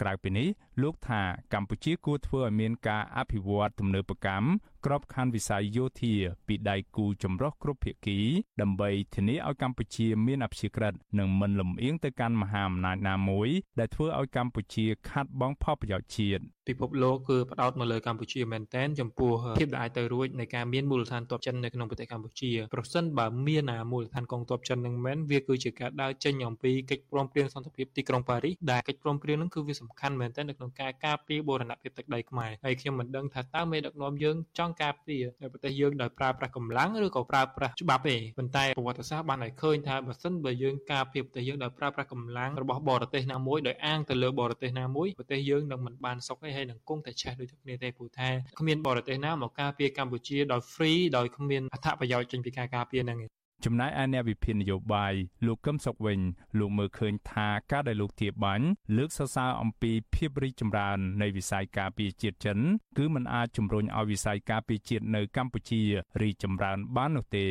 ក្រៅពីនេះ លោកថាកម្ពុជាគួរធ្វើឲ្យមានការអភិវឌ្ឍទំនើបកម្មក្របខ័ណ្ឌវិស័យយោធាពីដៃគូចម្រុះគ្រប់ភាគី ដើម្បីធានាឲ្យកម្ពុជាមានអព្យាក្រឹតនិងមិនលំអៀងទៅកាន់មហាអំណាចណាមួយ ដែលធ្វើឲ្យកម្ពុជាខាត់បង់ផលប្រយោជន៍ជាតិពិភពលោកគឺផ្ដោតមកលើកម្ពុជាមែនទែនចំពោះភាពដែលអាចទៅរួចនៃការមានមូលដ្ឋានទ័ពចិននៅក្នុងប្រទេសកម្ពុជាប្រសិនបើមានអាមូលដ្ឋានកងទ័ពចិននឹងមែនវាគឺជាការដើរចេញអំពីកិច្ចព្រមព្រៀងសន្តិភាពទីក្រុងប៉ារីសដែលកិច្ចព្រមព្រៀងនឹងគឺវាសំខាន់មែនទែននៅក្នុងការការពារបូរណភាពទឹកដីខ្មែរហើយខ្ញុំមិនដឹងថាតើមេដឹកនាំយើងចង់ការពារនៅប្រទេសយើងដោយប្រើប្រាស់កម្លាំងឬក៏ប្រើប្រាស់ច្បាប់ទេប៉ុន្តែប្រវត្តិសាស្ត្របានឲ្យឃើញថាបើសិនបើយើងការពារប្រទេសយើងដោយប្រើប្រាស់កម្លាំងរបស់បរទេសណាមួយដោយអាងទៅលើបរទេសណាមួយប្រទេសយើងនឹងមិនបានសុខទេហើយនឹងគង់តែឆេះដូចគ្នាទេព្រោះថាគ្មានបរទេសណាមកការពារកម្ពុជាដោយ free ដោយគ្មានអត្ថប្រយោជន៍ចេញពីការការពារហ្នឹង ចំណែកឯអ្នកវិភាគនយោបាយលោកកឹមសុខវិញ លោកមើលឃើញថាការដែលលោកទាបាញ់លើកសរសើរអំពីភាពរីកចម្រើននៃវិស័យការពារជាតិចិន គឺมันអាចជំរុញឲ្យវិស័យការពារជាតិនៅកម្ពុជារីកចម្រើនបាននោះទេ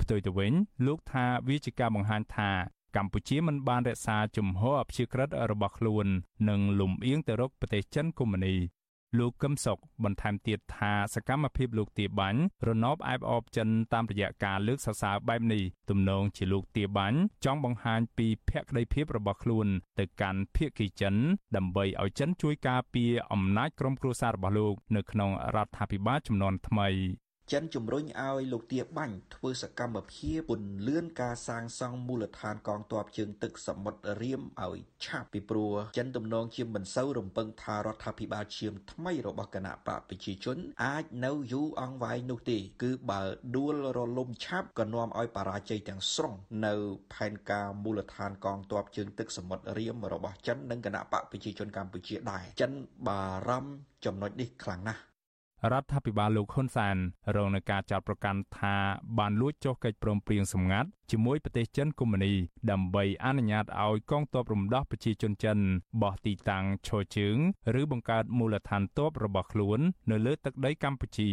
ផ្ទុយទៅវិញ លោកថាវាជាការបង្ហាញថាកម្ពុជាមិនបានរក្សាជំហរអព្យាក្រឹតរបស់ខ្លួន និងលំអៀងទៅរកប្រទេសចិនកុម្មុយនី លោកកឹមសុខបន្ថែមទៀតថាសកម្មភាពលោកទាបាញ់រណបអែបអបចិនតាមរយៈការលើកសរសើរបែបនេះទំនងជាលោកទាបាញ់ចង់បង្ហាញពីភក្តីភាពរបស់ខ្លួនទៅកាន់ភាគីចិន ដើម្បីឲ្យចិនជួយការពារអំណាចក្រុមគ្រួសាររបស់លោក នៅក្នុងរដ្ឋាភិបាលចំនួនថ្មី ចិនជំរុញឲ្យលោកទាបាញ់ធ្វើសកម្មភាពពន្លឿនការសាងសង់មូលដ្ឋានកងទ័ពជើងទឹកសមុទ្ររៀមឲ្យឆាប់ពីព្រោះចិនទំនងជាមិនសូវរំពឹងថារដ្ឋាភិបាលឈាមថ្មីរបស់គណៈបកប្រជាជន អាចនៅយូរអង្វែងនោះទេ គឺបើដួលរលំឆាប់ក៏នាំឲ្យបរាជ័យទាំងស្រុងនៅផែនការមូលដ្ឋានកងទ័ពជើងទឹកសមុទ្ររៀមរបស់ចិននិងគណៈបកប្រជាជនកម្ពុជាដែរចិនបារម្ភចំណុចនេះខ្លាំងណាស់ រដ្ឋាភិបាលលោកហ៊ុនសែនរងនឹងការចោទប្រកាន់ថាបានលួចចុះកិច្ចព្រមព្រៀងសម្ងាត់ជាមួយប្រទេសចិនកុម្មុយនីដើម្បីអនុញ្ញាតឲ្យកងទ័ពរំដោះប្រជាជនចិនបោះទីតាំងឈរជើង ឬបង្កើតមូលដ្ឋានទ័ពរបស់ខ្លួន នៅលើទឹកដីកម្ពុជា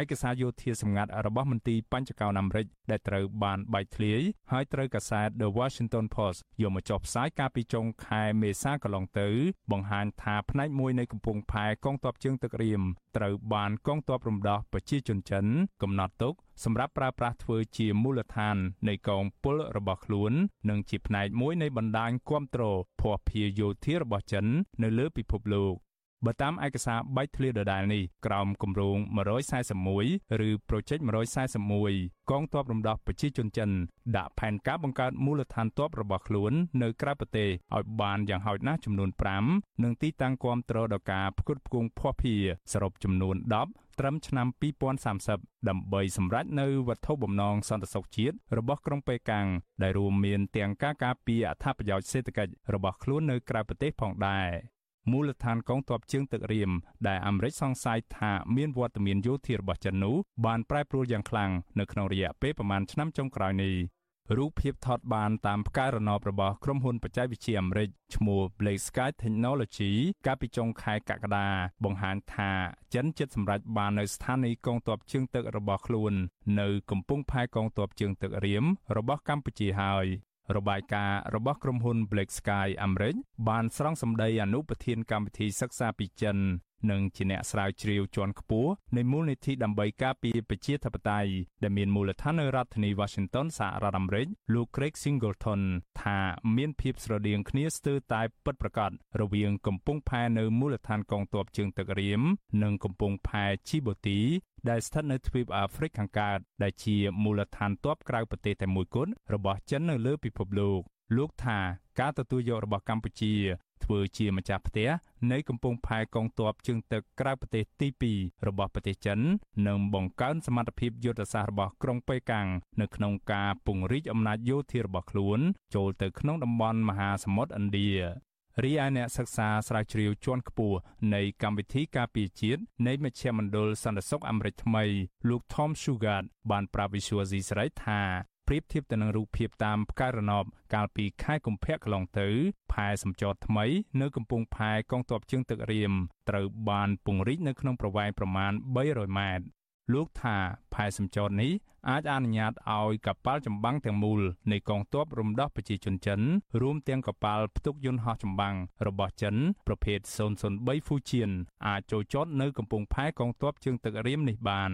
ឯកសារយោធាសម្ងាត់របស់មន្ទីរបញ្ចកោណអាមេរិកដែលត្រូវបានបែកធ្លាយហើយត្រូវកាសែត The Washington Post យកមកចុះផ្សាយកាលពីចុងខែមេសាកន្លងទៅ បង្ហាញថាផ្នែកមួយនៃកំពង់ផែកងទ័ពជើងទឹករៀមត្រូវបានកងទ័ពរំដោះប្រជាជនចិន កំណត់ទុកសម្រាប់ប្រើប្រាស់ធ្វើជាមូលដ្ឋាននៃកងពលរបស់ខ្លួន និងជាផ្នែកមួយនៃបណ្ដាញគ្រប់គ្រងភ័ព្វភាយោធារបស់ចិន នៅលើពិភពលោក បើតាមឯកសារបែកធ្លាយដដែលនេះក្រោមគម្រោង141ឬ Project 141កងទ័ពរំដោះប្រជាជនចិនដាក់ផែនការបង្កើតមូលដ្ឋានទ័ពរបស់ខ្លួននៅក្រៅប្រទេសឲ្យបានយ៉ាងហោចណាស់ចំនួន5និងទីតាំងគាំទ្រដល់ការផ្គត់ផ្គង់ភស្តុភារសរុបចំនួន10ត្រឹមឆ្នាំ2030ដើម្បីសម្រេចនៅវត្ថុបំណងសន្តិសុខជាតិរបស់ក្រុងប៉េកាំងដែលរួមមានទាំងការការពារអត្ថប្រយោជន៍សេដ្ឋកិច្ចរបស់ខ្លួននៅក្រៅប្រទេសផងដែរ មូលដ្ឋានកងទ័ពជើងទឹករៀមដែលអាមេរិកសង្ស័យថាមានវត្តមានយោធារបស់ចិននោះបានប្រែប្រួលយ៉ាងខ្លាំងនៅក្នុងរយៈពេលប្រមាណឆ្នាំចុងក្រោយនេះរូបភាពថតបានតាមផ្កាយរណបរបស់ក្រុមហ៊ុនបច្ចេកវិទ្យាអាមេរិកឈ្មោះ Blake Sky Technology កាលពីចុងខែកក្កដាបង្ហាញថាចិនជិតសម្រេចបាននៅស្ថានីយកងទ័ពជើងទឹករបស់ខ្លួន នៅកំពង់ផែកងទ័ពជើងទឹករៀមរបស់កម្ពុជាហើយ របាយការណ៍របស់ក្រុមហ៊ុន Black Sky អាមេរិកបានស្រង់សម្ដីអនុប្រធានកម្មវិធីសិក្សាពីចិននិងជាអ្នកស្រាវជ្រាវជាន់ខ្ពស់នៃមូលនិធិដើម្បីការពារប្រជាធិបតេយ្យដែលមានមូលដ្ឋាននៅរដ្ឋធានី Washington សហរដ្ឋអាមេរិកលោក Craig Singleton ថាមានភាពស្រដៀងគ្នាស្ទើរតែពិតប្រាកដរវាងកំពង់ផែនៅមូលដ្ឋានកងទ័ពជើងទឹករៀមនិងកំពង់ផែ Djibouti ដែលស្ថិតនៅទ្វីបអាហ្វ្រិកខាងកើតដែលជាមូលដ្ឋានទ័ពក្រៅប្រទេសតែមួយគត់របស់ចិននៅលើពិភពលោកលោកថាការទទួលយករបស់កម្ពុជាធ្វើជាម្ចាស់ផ្ទះនៃកំពង់ផែកងទ័ពជើងទឹកក្រៅប្រទេសទី2របស់ប្រទេសចិននិងបង្កើនសមត្ថភាពយុទ្ធសាស្ត្ររបស់ក្រុងប៉េកាំងនៅក្នុងការពង្រីកអំណាចយោធារបស់ខ្លួនចូលទៅក្នុងតំបន់មហាសមុទ្រឥណ្ឌា រីឯអ្នកសិក្សាស្រាវជ្រាវជាន់ខ្ពស់នៃកម្មវិធីការពារជាតិនៃមជ្ឈមណ្ឌលសន្តិសុខអាមេរិកថ្មីលោក Tom Shugart បានប្រាប់ Visual C ស្រីថាប្រៀបធៀបទៅនឹងរូបភាពតាមផ្កាយរណបកាលពីខែកុម្ភៈកន្លងទៅផែសម្ចតថ្មីនៅកំពង់ផែកងទ័ពជើងទឹករៀមត្រូវបានពង្រីកនៅក្នុងប្រវែងប្រមាណ300ម៉ែត្រ លោកថាផែសម្ចរនេះអាចអនុញ្ញាតឲ្យកប៉ាល់ចម្បាំងទាំងមូលនៃកងទ័ពរំដោះប្រជាជនចិនរួមទាំងកប៉ាល់ផ្ទុកយន្តហោះចម្បាំងរបស់ចិនប្រភេទ003 Fujian អាចចូលចតនៅកំពង់ផែកងទ័ពជើងទឹករៀមនេះបាន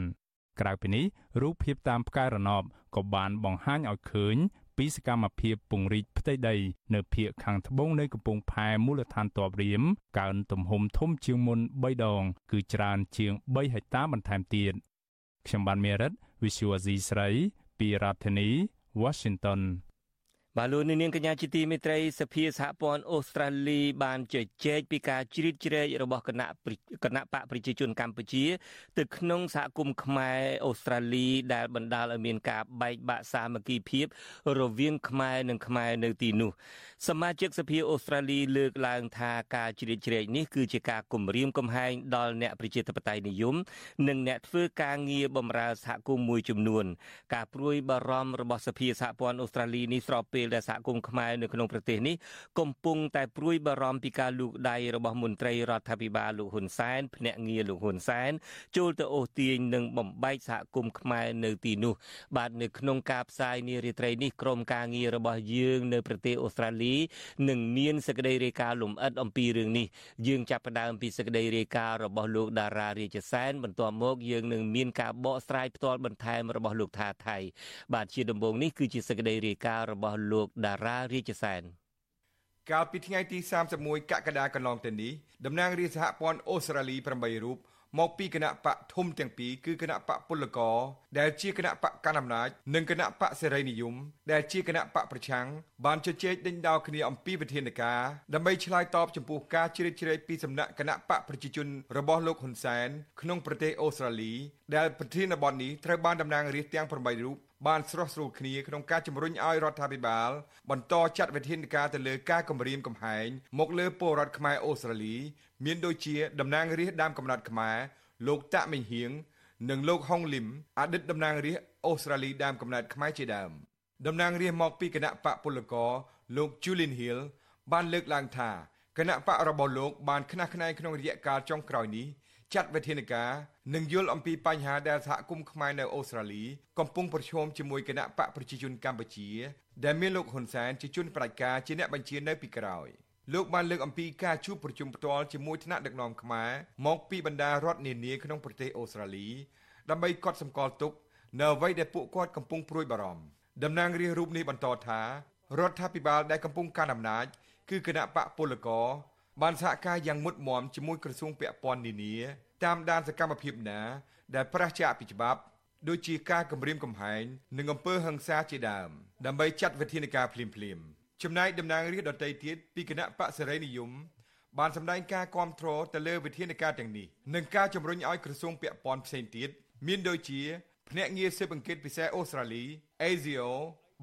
ក្រៅពីនេះរូបភាពតាមផ្កាយរណបក៏បានបង្ហាញឲ្យឃើញពីសកម្មភាពពង្រីកផ្ទៃដី នៅភូមិខាងត្បូងនៃកំពង់ផែមូលដ្ឋានទ័ពរៀមកើនទំហំធំជាងមុន3ដង គឺច្រើនជាង3ហិកតាបន្ថែមទៀត ខ្ញុំបានមេរិត Visual C ស្រីពីរដ្ឋធានី Washington បាទលោកនាងកញ្ញាជាទីមេត្រីសភាសហព័ន្ធអូស្ត្រាលីបានជជែកពីការជ្រៀតជ្រែករបស់គណៈគណៈបកប្រជាជនកម្ពុជា ទៅក្នុងសហគមន៍ខ្មែរអូស្ត្រាលីដែលបណ្ដាលឲ្យមានការបែកបាក់សាមគ្គីភាព រវាងខ្មែរនិងខ្មែរនៅទីនោះសមាជិកសភាអូស្ត្រាលីលើកឡើងថាការជ្រៀតជ្រែកនេះគឺជាការគំរាមកំហែងដល់អ្នកប្រជាធិបតេយ្យនិយម និងអ្នកធ្វើការងារបម្រើសហគមន៍មួយចំនួន ការព្រួយបារម្ភរបស់សភាសហព័ន្ធអូស្ត្រាលីនេះស្របពេលដែលសហគមន៍ខ្មែរនៅក្នុងប្រទេសនេះកំពុងតែព្រួយបារម្ភពីការលូកដៃរបស់មន្ត្រីរដ្ឋាភិបាលលោកហ៊ុនសែនភ្នាក់ងារលោកហ៊ុនសែនចូលទៅអូសទាញនិងបំបែកសហគមន៍ខ្មែរនៅទីនោះ បាទនៅក្នុងការផ្សាយនារីត្រីនេះក្រុមការងាររបស់យើងនៅប្រទេសអូស្ត្រាលីនឹងមានសេចក្តីរាយការណ៍លម្អិតអំពីរឿងនេះយើងចាប់ផ្ដើមពីសេចក្តីរាយការណ៍របស់លោកតារារាជសែនបន្ទាប់មកយើងនឹងមានការបកស្រាយផ្ទាល់បន្ថែមរបស់លោកថាថៃបាទជាដំបូងនេះគឺជាសេចក្តីរាយការណ៍របស់លោកតារារាជសែនកាលពីថ្ងៃទី31កក្កដាកន្លងទៅនេះតំណាងរាជសហព័ន្ធអូស្ត្រាលី8រូបមកពីគណៈបកធំទាំងពីរគឺគណៈបកពលករដែលជាគណៈបកកណ្ដាលអំណាចនិងគណៈបកសេរីនិយមដែលជាគណៈបកប្រឆាំងបានជជែកដេញដោលគ្នាអំពីវិធានការដើម្បីឆ្លើយតបចំពោះការជ្រៀតជ្រែកពីសំណាក់គណៈបកប្រជាជនរបស់លោកហ៊ុនសែនក្នុងប្រទេសអូស្ត្រាលីដែលប្រធានបទនេះត្រូវបានតំណាងរាស្ត្រទាំង8រូប បានស្រោះស្រួលគ្នាក្នុងការជំរុញឲ្យរដ្ឋាភិបាល បន្តចាត់វិធានការទៅលើការគម្រាមកំហែងមកលើពលរដ្ឋខ្មែរអូស្ត្រាលី មានដូចជាតំណាងរាស្ត្រដើមកំណត់ខ្មែរលោកតាក់មិញហៀងនិងលោកហុងលឹមអតីតតំណាងរាស្ត្រអូស្ត្រាលីដើមកំណត់ខ្មែរជាដើមតំណាងរាស្ត្រមកពីគណៈបកពលករលោក Julian Hill បានលើកឡើងថាគណៈបករបស់លោកបានខ្នះខ្នែងក្នុងរយៈកាលចុងក្រោយនេះ ចាត់វិធានការនិងយល់អំពីបញ្ហាដែលសហគមន៍ខ្មែរនៅអូស្ត្រាលីកំពុងប្រឈមជាមួយគណៈបកប្រជាជនកម្ពុជា ដែលមានលោកហ៊ុនសែនជាជនផ្ដាច់ការជាអ្នកបញ្ជានៅពីក្រោយ។លោកបានលើកអំពីការជួបប្រជុំផ្ទាល់ជាមួយថ្នាក់ដឹកនាំខ្មែរមកពីបណ្ដារដ្ឋនានាក្នុងប្រទេសអូស្ត្រាលីដើម្បីកត់សម្គាល់ទុកនៅអ្វីដែលពួកគាត់កំពុងព្រួយបារម្ភតំណាងរាស្ត្ររូបនេះបន្តថារដ្ឋាភិបាលដែលកំពុងកាន់អំណាចគឺគណៈបកពលករ បានសហការយ៉ាងមុតមមជាមួយក្រសួងពាក់ព័ន្ធនានាតាមដានសកម្មភាពណា ដែលប្រឆាំងពីច្បាប់ដូចជាការគម្រាមកំហែងនិងអំពើហិង្សាជាដើមដើម្បីចាត់វិធានការភ្លាមៗចំណែកតំណាងរាស្ត្រដទៃទៀតពីគណៈបកសេរីនិយមបានសម្ដែងការគាំទ្រទៅលើវិធានការទាំងនេះនិងការជំរុញឲ្យក្រសួងពាក់ព័ន្ធផ្សេងទៀតមានដូចជាភ្នាក់ងារស៊ើបអង្កេតពិសេសអូស្ត្រាលី ASIO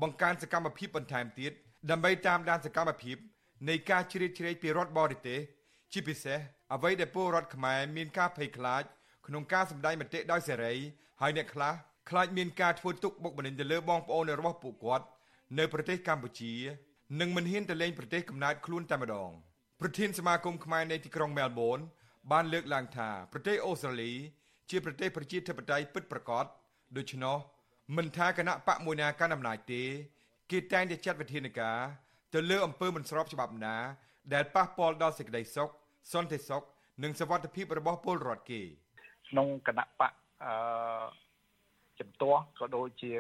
បង្កើនសកម្មភាពបន្ថែមទៀតដើម្បីតាមដានសកម្មភាព នៃការជ្រៀតជ្រែកពីរដ្ឋបរទេសជាពិសេសអ្វីដែលពលរដ្ឋខ្មែរមានការភ័យខ្លាចក្នុងការសម្ដែងមតិដោយសេរីហើយអ្នកខ្លះខ្លាចមានការធ្វើទុកបុកម្នេញទៅលើបងប្អូនរបស់ពួកគាត់នៅប្រទេសកម្ពុជានិងមិនហ៊ានទៅលេងប្រទេសកំណើតខ្លួនតែម្ដងប្រធានសមាគមខ្មែរនៅទីក្រុងមែលប៊នបានលើកឡើងថាប្រទេសអូស្ត្រាលី ជាប្រទេសប្រជាធិបតេយ្យពិតប្រាកដដូច្នោះមិនថាគណៈបកមួយណាកាន់អំណាចទេ គេតែងតែចាត់វិធានការ ទៅលើអំពើមិនស្របច្បាប់ណា ដែលប៉ះពាល់ដល់សេចក្តីសុខសន្តិសុខនិងសវត្ថិភាពរបស់ពលរដ្ឋគេក្នុងគណៈបកអឺជំទាស់ក៏ដូចជា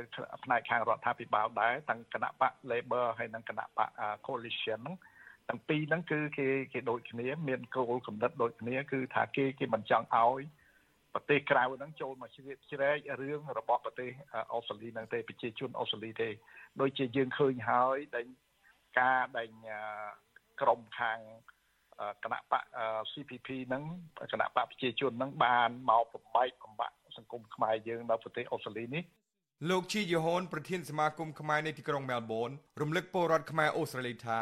ផ្នែកខាងរដ្ឋាភិបាលដែរទាំងគណៈបក Labor ហើយនិងគណៈបក Coalition ហ្នឹងទាំងពីរហ្នឹងគឺគេគេដូចគ្នា មានគោលគំនិតដូចគ្នា គឺថាគេគេមិនចង់ឲ្យប្រទេសក្រៅហ្នឹងចូលមកជ្រៀតជ្រែករឿងរបស់ប្រទេសអូស្ត្រាលីហ្នឹងទេប្រជាជនអូស្ត្រាលីទេដូចជាយើងឃើញហើយដែល ការដែលក្រមខាងគណៈបក CPP ហ្នឹងគណៈបកប្រជាជនហ្នឹងបានមកបំបែកបំបាក់សង្គមខ្មែរយើងនៅប្រទេសអូស្ត្រាលីនេះលោកជីយូហូនប្រធានសមាគមខ្មែរនៅទីក្រុងមែលប៊នរំលឹកពលរដ្ឋខ្មែរអូស្ត្រាលីថា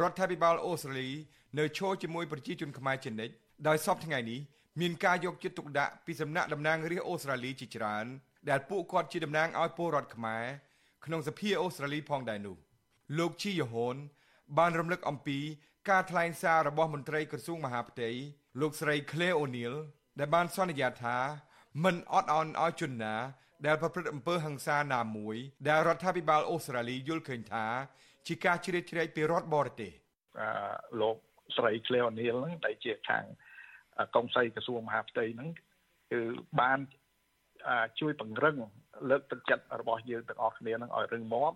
រដ្ឋាភិបាលអូស្ត្រាលីនៅឈរជាមួយប្រជាជនខ្មែរជានិច្ចដោយសពថ្ងៃនេះមានការយកចិត្តទុកដាក់ពីសំណាក់តំណាងរាស្ត្រអូស្ត្រាលីជាច្រើនដែលពួកគាត់ជាតំណាងឲ្យពលរដ្ឋខ្មែរក្នុងសភាអូស្ត្រាលីផងដែរនោះ លោកជីយូហូនបានរំលឹកអំពីការថ្លែងសាររបស់មន្ត្រីក្រសួងមហាផ្ទៃលោកស្រី Claire O'Neil ដែលបានសន្យាថាមិនអត់ឱនឲ្យជនណាដែលប្រព្រឹត្តអំពើហិង្សាណាមួយដែលរដ្ឋាភិបាលអូស្ត្រាលីយល់ឃើញថាជាការជ្រៀតជ្រែកពីរដ្ឋបរទេសអឺលោកស្រី Cleo Neal ហ្នឹងដែលជាខាងកុងសីក្រសួងមហាផ្ទៃហ្នឹងគឺបានជួយពង្រឹងលើកទឹកចិត្តរបស់យើងទាំងអស់គ្នានឹងឲ្យរឹងមាំ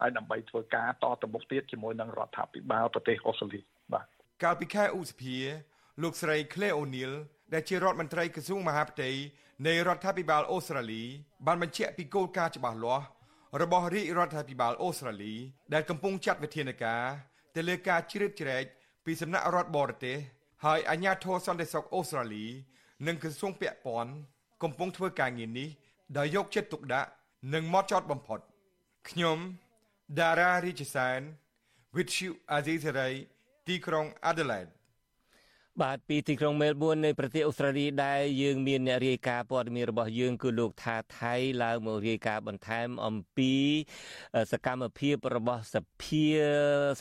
ហើយដើម្បីធ្វើការតទៅមុខទៀតជាមួយនឹងរដ្ឋាភិបាលប្រទេសអូស្ត្រាលីបាទកាលពីខែឧសភាលោកស្រី Claire O'Neil ដែលជារដ្ឋមន្ត្រីក្រសួងមហាផ្ទៃនៃរដ្ឋាភិបាលអូស្ត្រាលី បានបញ្ជាក់ពីគោលការណ៍ច្បាស់លាស់របស់រាជរដ្ឋាភិបាលអូស្ត្រាលី ដែលកំពុងចាត់វិធានការទៅលើការជ្រៀតជ្រែកពីសំណាក់រដ្ឋបរទេសហើយអាជ្ញាធរសន្តិសុខអូស្ត្រាលី និងក្រសួងពាក់ព័ន្ធកំពុងធ្វើការងារនេះដោយយកចិត្តទុកដាក់និងម៉ត់ចត់បំផុតខ្ញុំ ដារ៉ារីជសែន with you Azizari ទីក្រុង Adelaide បាទពីទីក្រុងមែលប៊ននៃប្រទេសអូស្ត្រាលីដែលយើងមានអ្នករាយការណ៍ព័ត៌មានរបស់យើងគឺលោកថាថៃឡើងមករាយការណ៍បន្ថែមអំពីសកម្មភាពរបស់សភា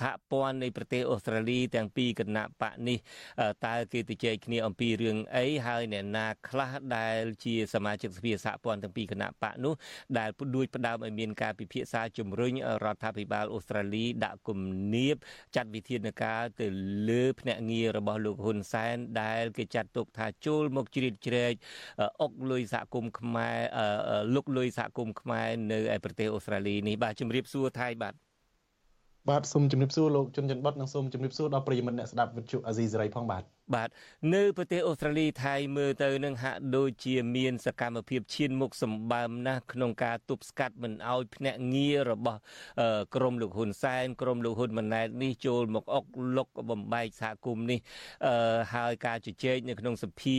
សហព័ន្ធនៃប្រទេសអូស្ត្រាលីទាំងពីរគណៈបកនេះតើគេទៅជែកគ្នាអំពីរឿងអីហើយអ្នកណាខ្លះដែលជាសមាជិកសភាសហព័ន្ធទាំងពីរគណៈបកនោះដែលដួចផ្ដើមឲ្យមានការពិភាក្សាជំរុញរដ្ឋាភិបាលអូស្ត្រាលីដាក់គំនាបចាត់វិធានការទៅលើភ្នាក់ងាររបស់លោកហ៊ុនសែនដែលគេចាត់ទុកថាចូលមកជ្រៀតជ្រែកអុកលុយសហគមន៍ខ្មែរលុកលុយសហគមន៍ខ្មែរនៅឯប្រទេសអូស្ត្រាលីនេះបាទជំរាបសួរថៃបាទបាទសូមជំរាបសួរលោកជុនច័ន្ទបុតនិងសូមជំរាបសួរដល់ប្រិយមិត្តអ្នកស្ដាប់វិទ្យុអាស៊ីសេរីផងបាទ បាទនៅប្រទេសអូស្ត្រាលីថៃមើលទៅនឹងហាក់ដូចជាមានសកម្មភាពឈានមុខសម្បើមណាស់ក្នុងការទប់ស្កាត់មិនឲ្យភ្នាក់ងាររបស់ក្រមលោកហ៊ុនសែនក្រមលោកហ៊ុនម៉ាណែតនេះចូលមកអុកលុកបំបែកសហគមន៍នេះហើយការជជែកនៅក្នុងសភា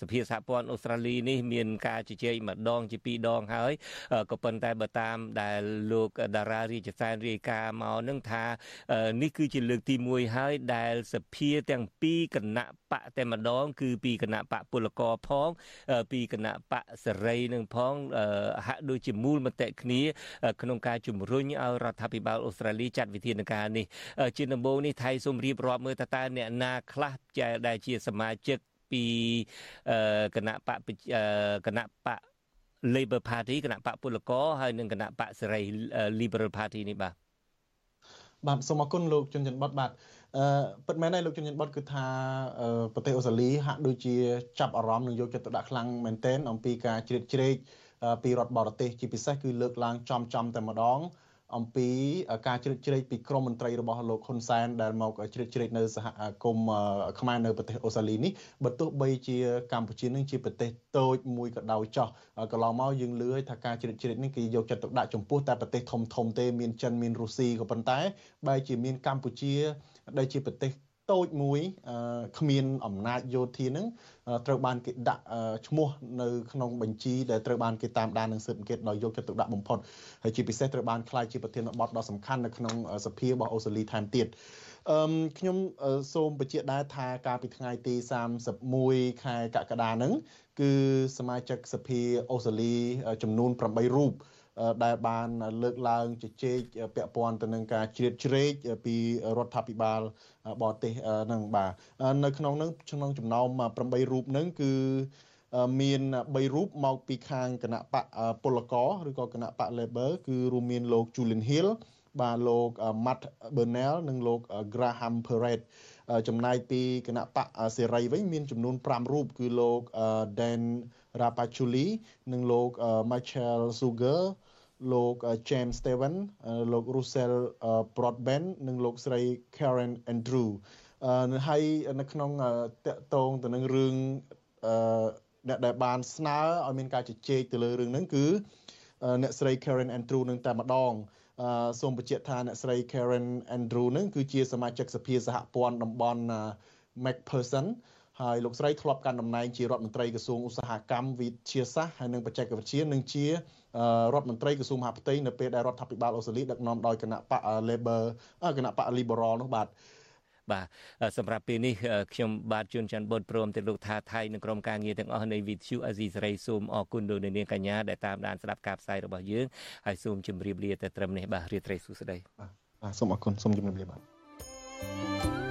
សភាសហព័ន្ធអូស្ត្រាលីនេះមានការជជែកម្ដងជាពីរដងហើយក៏ប៉ុន្តែបើតាមដែលលោកតារារាជសែនរាយការណ៍មកនឹងថានេះគឺជាលើកទី1ហើយដែលសភាទាំងពីរគណៈបកតែម្ដង គឺពីគណៈបកពលករផង ពីគណៈបកសេរីនឹងផងហាក់ដូចជាមូលមតិគ្នា ក្នុងការជំរុញឲ្យរដ្ឋាភិបាលអូស្ត្រាលីចាត់វិធានការនេះជាដំបូងនេះថៃសូមរៀបរាប់មើលតើតើអ្នកណាខ្លះដែលជាសមាជិកពីគណៈបកគណៈបក Labor Party គណៈបកពលករហើយនិងគណៈបកសេរី Liberal Party នេះបាទបាទសូមអរគុណលោកជុនច័ន្ទបតបាទ អឺពិតមែនហើយលោកជុនច័ន្ទបតគឺថាប្រទេសអូស្ត្រាលីហាក់ដូចជាចាប់អារម្មណ៍និងយកចិត្តទុកដាក់ខ្លាំងមែនទែនអំពីការជ្រៀតជ្រែកពីរដ្ឋបរទេសជាពិសេសគឺលើកឡើងចំចំតែម្ដងអំពីការជ្រៀតជ្រែកពីក្រមមន្ត្រីរបស់លោកហ៊ុនសែនដែលមកជ្រៀតជ្រែកនៅសហគមន៍ខ្មែរនៅប្រទេសអូស្ត្រាលីនេះបើទោះបីជាកម្ពុជានឹងជាប្រទេសតូចមួយក៏ដោយចោះកន្លងមកយើងលឺថាការជ្រៀតជ្រែកនេះគេយកចិត្តទុកដាក់ចំពោះតែប្រទេសធំធំទេមានចិនមានរុស្ស៊ីក៏ប៉ុន្តែបែរជាមានកម្ពុជា ដែលជាប្រទេសតូចមួយគ្មានអំណាចយោធានឹងត្រូវបានគេដាក់ឈ្មោះនៅក្នុងបញ្ជីដែលត្រូវបានគេតាមដាននិងស៊ើបអង្កេតដោយយកចិត្តទុកដាក់បំផុតហើយជាពិសេសត្រូវបានខ្លាយជាប្រធានបទដ៏សំខាន់នៅក្នុងសភារបស់អូស្ត្រាលីថែមទៀតអឺខ្ញុំសូមបញ្ជាក់ដែរថាកាលពីថ្ងៃទី31ខែកក្កដាហ្នឹងគឺសមាជិកសភាអូស្ត្រាលីចំនួន8រូប ដែលបានលើកឡើងជជែកពាក់ព័ន្ធទៅនឹងការជ្រៀតជ្រែកពីរដ្ឋាភិបាលបរទេសនឹងបាទនៅក្នុងនឹងក្នុងចំណោម8រូបនឹងគឺមាន3រូបមកពីខាងគណៈបកពលករឬក៏គណៈបក Labor គឺរួមមានលោក Julian Hill បាទលោក Matt Burnell និងលោក Graham Perret ចំណែកពីគណៈបកសេរីវិញមានចំនួន5រូបគឺលោក Dan Rapachuli និងលោក Michael Sugar លោក James Steven លោក Russell Broadbent និងលោកស្រី Karen Andrew ហើយនៅក្នុងតកតងទៅនឹងរឿងអ្នកដែលបានស្នើឲ្យមានការជជែកទៅលើរឿងហ្នឹងគឺអ្នកស្រី Karen Andrew នឹងតែម្ដងសូមបញ្ជាក់ថាអ្នកស្រី Karen Andrew នឹងគឺជាសមាជិកសភាសហព័ន្ធតំបន់ McPherson ហើយលោកស្រីធ្លាប់កាន់តំណែងជារដ្ឋមន្ត្រីក្រសួងឧស្សាហកម្មវិទ្យាសាស្ត្រហើយនិងបច្ចេកវិទ្យានិងជារដ្ឋមន្ត្រីក្រសួងមហាផ្ទៃនៅពេលដែលរដ្ឋាភិបាលអូស្ត្រាលីដឹកនាំដោយគណៈបក Labor គណៈបក Liberal នោះបាទបាទសម្រាប់ពេលនេះខ្ញុំបាទជួនច័ន្ទបុតព្រមទាំងលោកថាថៃនិងក្រុមការងារទាំងអស់នៃ VTU អាស៊ីសេរីសូមអរគុណលោកនាងកញ្ញាដែលតាមដានស្ដាប់ការផ្សាយរបស់យើងហើយសូមជម្រាបលាតែត្រឹមនេះបាទរាត្រីសួស្តីបាទសូមអរគុណសូមជម្រាបលាបាទ